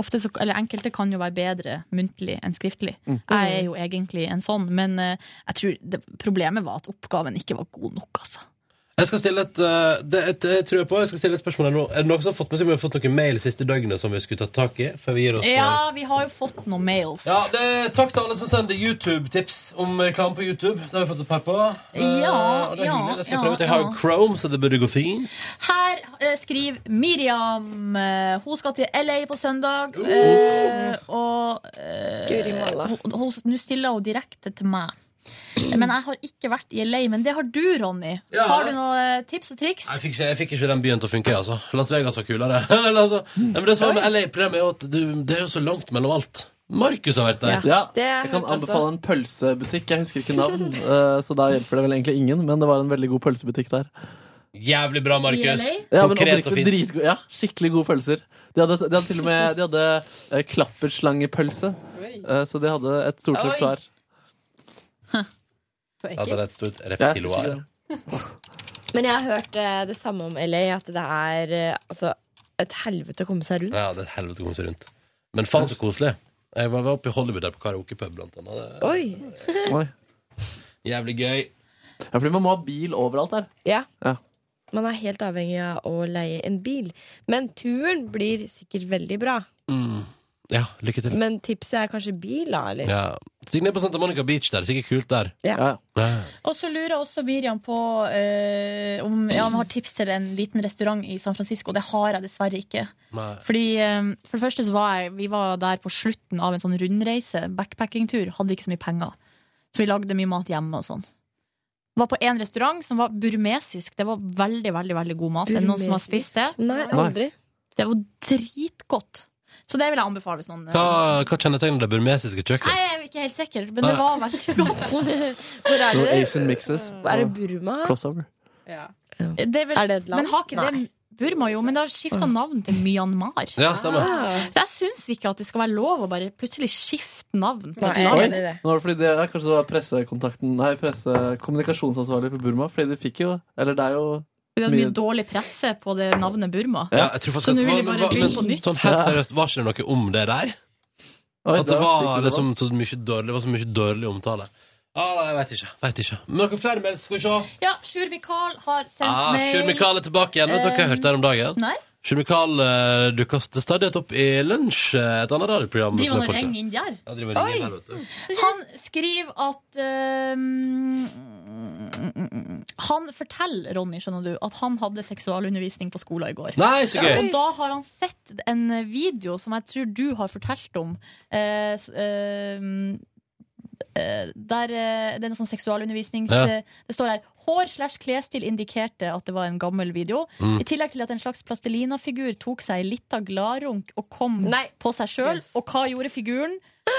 ofte så, eller Enkelte kan jo være bedre muntlig enn skriftlig. Mm. Jeg er jo egentlig en sånn, men uh, jeg tror det, problemet var at oppgaven ikke var god nok. altså. Jeg skal stille et, uh, det, et, jeg tror jeg på, jeg skal stille et spørsmål her nå. Er det noen som har fått med seg om vi har fått noen mail siste døgnet som vi skulle ta tak i? Før vi gir oss Ja, vi har jo fått noen mails. Ja, det, Takk til alle som sender YouTube-tips om reklame på YouTube. Det har vi fått et par på. Eh, Ja, og det er ja, hyggelig. Det skal jeg prøve ut. Jeg har jo. Chrome, så det burde gå fint. Her eh, skriver Miriam eh, Hun skal til LA på søndag. eh, og eh, Guri malla. hun- hun- Nå stiller hun direkte til meg. Men jeg har ikke vært i LA. Men det har du, Ronny. Ja. Har du noen eh, tips og triks? Jeg fikk, ikke, jeg fikk ikke den byen til å funke, altså. Las Vegas var kulere. altså, men det, sånn med LA, problemet er jo at du, det er jo så langt mellom alt. Markus har vært der. Ja, jeg kan anbefale en pølsebutikk. Jeg husker ikke navn, eh, så da hjelper det vel egentlig ingen, men det var en veldig god pølsebutikk der. Jævlig bra, Markus. Ja, Konkret og fint. Ja, skikkelig gode pølser. De hadde, de hadde til og med de hadde, klapperslangepølse, klapperslange-pølse, eh, så de hadde et stort repertoar. Ekkelt. det et stort reptiloar. Men jeg har hørt eh, det samme om LA, at det er eh, altså, et helvete å komme seg rundt. Ja, det er et helvete å komme seg rundt. Men faen så koselig. Jeg var var oppe i Hollywood der på karaokepub, blant annet. Det Oi! Oi. er Jævlig gøy. Ja, fordi man må ha bil overalt her. Ja. Ja. Man er helt avhengig av å leie en bil. Men turen blir sikkert veldig bra. Mm. Ja, lykke til. Men tipset er kanskje bil, da? Eller? Ja. Stig ned på Santa Monica Beach der. Det er sikkert kult der. Ja. Ja. Og så lurer også Miriam på eh, om ja, han har tips til en liten restaurant i San Francisco. Det har jeg dessverre ikke. Nei. Fordi eh, For det første så var jeg, vi var der på slutten av en sånn rundreise, backpackingtur. Hadde ikke så mye penger. Så vi lagde mye mat hjemme og sånn. Var på en restaurant som var burmesisk. Det var veldig, veldig veldig god mat. Er det noen som har spist det? Nei, aldri. Det var dritgodt. Så det vil jeg anbefale hvis noen Hva, hva kjennetegner det burmesiske Nei, kjøkkenet? jeg er ikke helt sikker, men det var veldig godt. Hvor er det? Asian mixes. Er det Burma? Crossover. Det er, vel, Er det et land? Men har ikke det Burma, jo, men det har skifta navn til Myanmar. Ja, stemmer. Ah. Så jeg syns ikke at det skal være lov å bare plutselig skifte navn. På Nei, et er land. det. Nå var det fordi det er kanskje det var pressekontakten Nei, pressekommunikasjonsansvarlig for Burma. Fordi de fikk jo Eller det er jo Det er mye dårlig presse på det navnet Burma. Ja, jeg tror faktisk Så nå vil de bare begynne på nytt. Sånn helt seriøst, var ikke det noe om det der? Oi, At det var liksom så mye dårlig, det var så mye dårlig omtale. Ah, jeg vet ikke. vet ikke. Men noen flere mail, skal vi se. Ja, Sjur Mikael har sendt Ah, mail. Sjur Mikael er tilbake igjen. Vet dere hva jeg hørte her om dagen? Nei, Sjur Mikael uh, dukker til stadighet opp i Lunsj, eh, et annet radioprogram. driver han og ringer inn der? Ja, driver og ringer her, vet du. Han skriver at um, Han forteller Ronny skjønner du, at han hadde seksualundervisning på skolen i går. Nei, så gøy. Og da har han sett en video som jeg tror du har fortalt om. Uh, ehm, eh, der eh, Det er en sånn seksualundervisnings... Ja. eh, Det står her Hår slash klesstil indikerte at det var en gammel video. Mm. I tillegg til at en slags plastelinafigur tok seg ei lita gladrunk og kom Nei. på seg sjøl. Og hva gjorde figuren?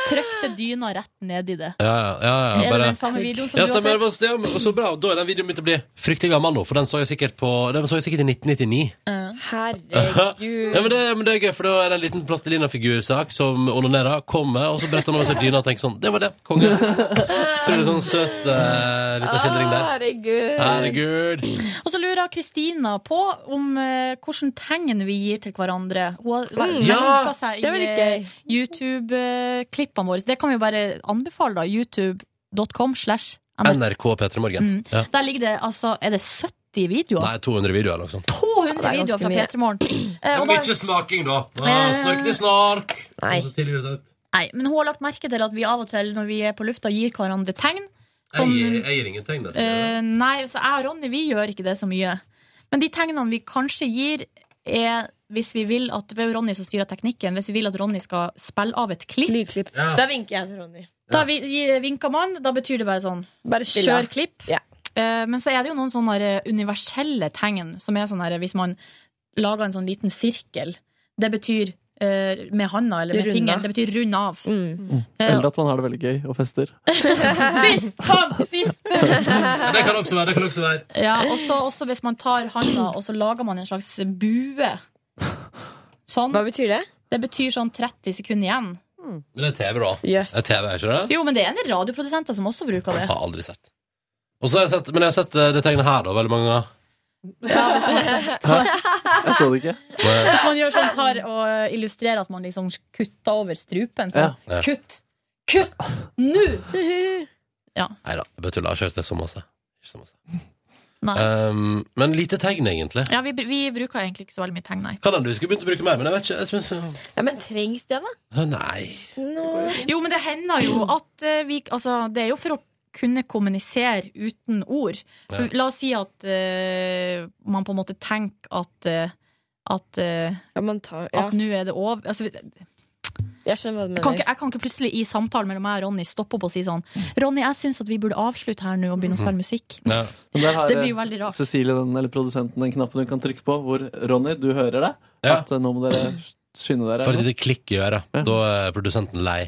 Trykte dyna rett ned i det. Ja, ja, ja, ja, Er det bare- den samme videoen som ja, du har stemmer, sett? var- Så bra. Da er den videoen begynt å bli fryktelig gammel nå, for den så jeg sikkert på Den så jeg sikkert i 1999. Herregud. Ja, men det, men det er gøy, for da er det en liten plastelina-figursak som onanerer, kommer, og så bretter han over seg dyna og tenker sånn Det var det. Konge. Så er det sånn søt uh, liten skildring der. Herregud. Herregud. Og så lurer Kristina på om eh, hvordan tegn vi gir til hverandre. Hun har Mm. meska Ja, seg det i veldig eh, YouTube-klippene våre. Det kan vi jo bare anbefale, da. YouTube.com slash NRK P3 Morgen. Mm. Ja. Der ligger det altså Er det 70 videoer? Nei, 200 videoer eller noe sånt. 200 det er videoer fra mye. P3 Morgen. Eh, mye smaking, da. Ah, Eh, snork til snork. Nei. Men hun har lagt merke til at vi av og til når vi er på lufta, gir hverandre tegn. Jeg Sånn, gir, jeg gir ingen tegn. eh, nei, så jeg og Ronny vi gjør ikke det så mye. Men de tegnene vi kanskje gir, er hvis vi vil at Det er jo Ronny som styrer teknikken. Hvis vi vil at Ronny skal spille av et klipp. Lydklipp. Ja. Da vinker jeg til Ronny. Da vi, vinker man, da betyr det bare sånn Bare spill Kjør klipp. Ja. Uh, men så er det jo noen sånne universelle tegn, som er sånn her hvis man lager en sånn liten sirkel. Det betyr uh, med handa eller med fingeren. Det betyr rund av. Mm. Eh, Eller at man har det veldig gøy og fester. Fist! Kom! Fist! Det kan også være. det kan også være Ja, også, også hvis man tar handa, og så lager man en slags bue. Sånn. Hva betyr det? Det betyr sånn 30 sekunder igjen. Men det er TV, da. Yes. Det er TV, ikke det? Jo, men det er en del radioprodusenter som også bruker det. Jeg har aldri sett. Og så har jeg sett, men jeg har sett eh, det tegnet her da, veldig mange ganger. Ja, hvis, man, Jeg så det ikke. hvis man gjør sånn, tar og illustrerer at man liksom kutter over strupen. Så. Ja. Ja. Kutt! Kutt! Nå! Nei da, jeg bare tuller. Jeg har kjørt det så masse. Ikke så masse. Um, men lite tegn, egentlig. Ja, vi, vi bruker egentlig ikke så veldig mye tegn, nei. Kan hende du skulle begynt å bruke mer, men jeg vet ikke. Jeg synes, Ja, men trengs det, da? Nei. nei. Jo, men det hender jo at eh, vi Altså, det er jo for å kunne kommunisere uten ord. For, La oss si at uh, man på en måte tenker at uh, at, uh, Ja, man tar Ja, at nå er det over altså, jeg, jeg hva du kan ikke, jeg kan ikke plutselig i samtalen mellom meg og Ronny stoppe opp og si sånn Ronny, jeg syns at vi burde avslutte her nå og begynne å spille musikk. Ja. Men der har Det blir jo veldig rart. Cecilie, den, eller produsenten, den knappen hun kan trykke på, hvor Ronny, du hører det. Ja. At eh, nå må dere skynde dere. For et lite klikk i øret. Da er produsenten lei.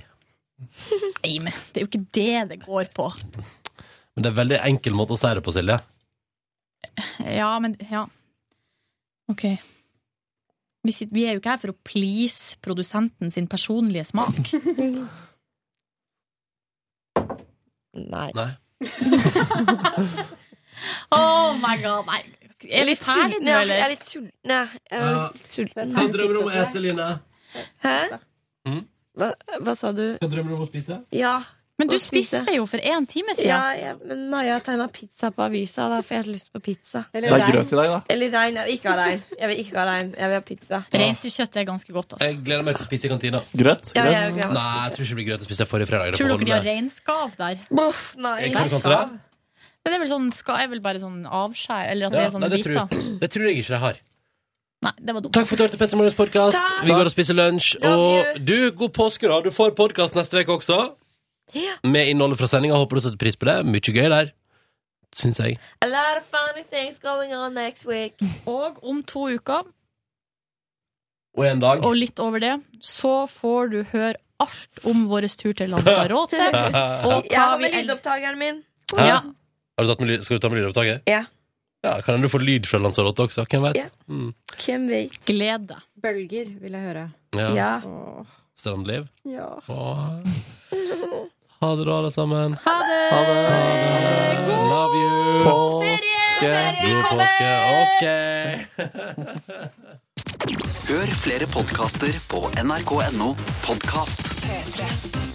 Nei, men det er jo ikke det det går på. Men det er en veldig enkel måte å si det på, Silje. Ja, men Ja. OK. Vi, sitter, vi er jo ikke her for å please produsenten sin personlige smak. Nei. Nei. Oh my god, nei. Er litt ferdig nå, eller? Jeg er litt sulten. Ja, jeg litt sulten. Hva drømmer du om å ete, Line? Hæ? Mm? Hva, hva sa du? Hva drømmer du om å spise? Ja. Men du spiste jo for én time siden. Ja, ja, men Naja tegna pizza på avisa. Da får jeg lyst på pizza. Det er grøt i deg, da. Eller rein. Jeg vil ikke ha rein. Jeg vil ikke ha rein. Jeg vil ha pizza. Reinsdyrkjøtt er ganske godt, altså. Jeg gleder meg til å spise i kantina. Grøt? Ja, jeg til å Nei, jeg tror ikke det blir grøt å spise forrige fredag. Tror dere de har reinskav der? nei. Jeg det. Men det er vel sånn, skal jeg vel bare sånn avskjær, eller at det er sånne nei, det, tror, det tror jeg ikke de har. Nei, det var dumt. Takk for at du hørte Petter Morgens podkast. Vi går og spiser lunsj. Og du, god påske, da. Du får podkast neste uke også. Ja. Med innholdet fra sendinga. Håper du setter pris på det. Mye gøy der. Syns jeg. A lot of funny things going on next week. Og om to uker, Og en dag. og litt over det, så får du høre alt om vår tur til Lanzarote. og Jeg har med lydopptakeren min. Ja. Har du tatt med, lyd- skal du ta med lydopptaker? Ja. Ja, Kan hende du får lyd fra Lanzarote også. Hvem vet? Ja. Mm. Hvem vet? Gled deg. Bølger vil jeg høre. Ja. Ja. Strandliv. Ja. Åh. Ha det, da, alle sammen. Ha det! Ha det. Love you. Påske. God påske. Ok. Hør flere podkaster på nrk.no podkast. P3.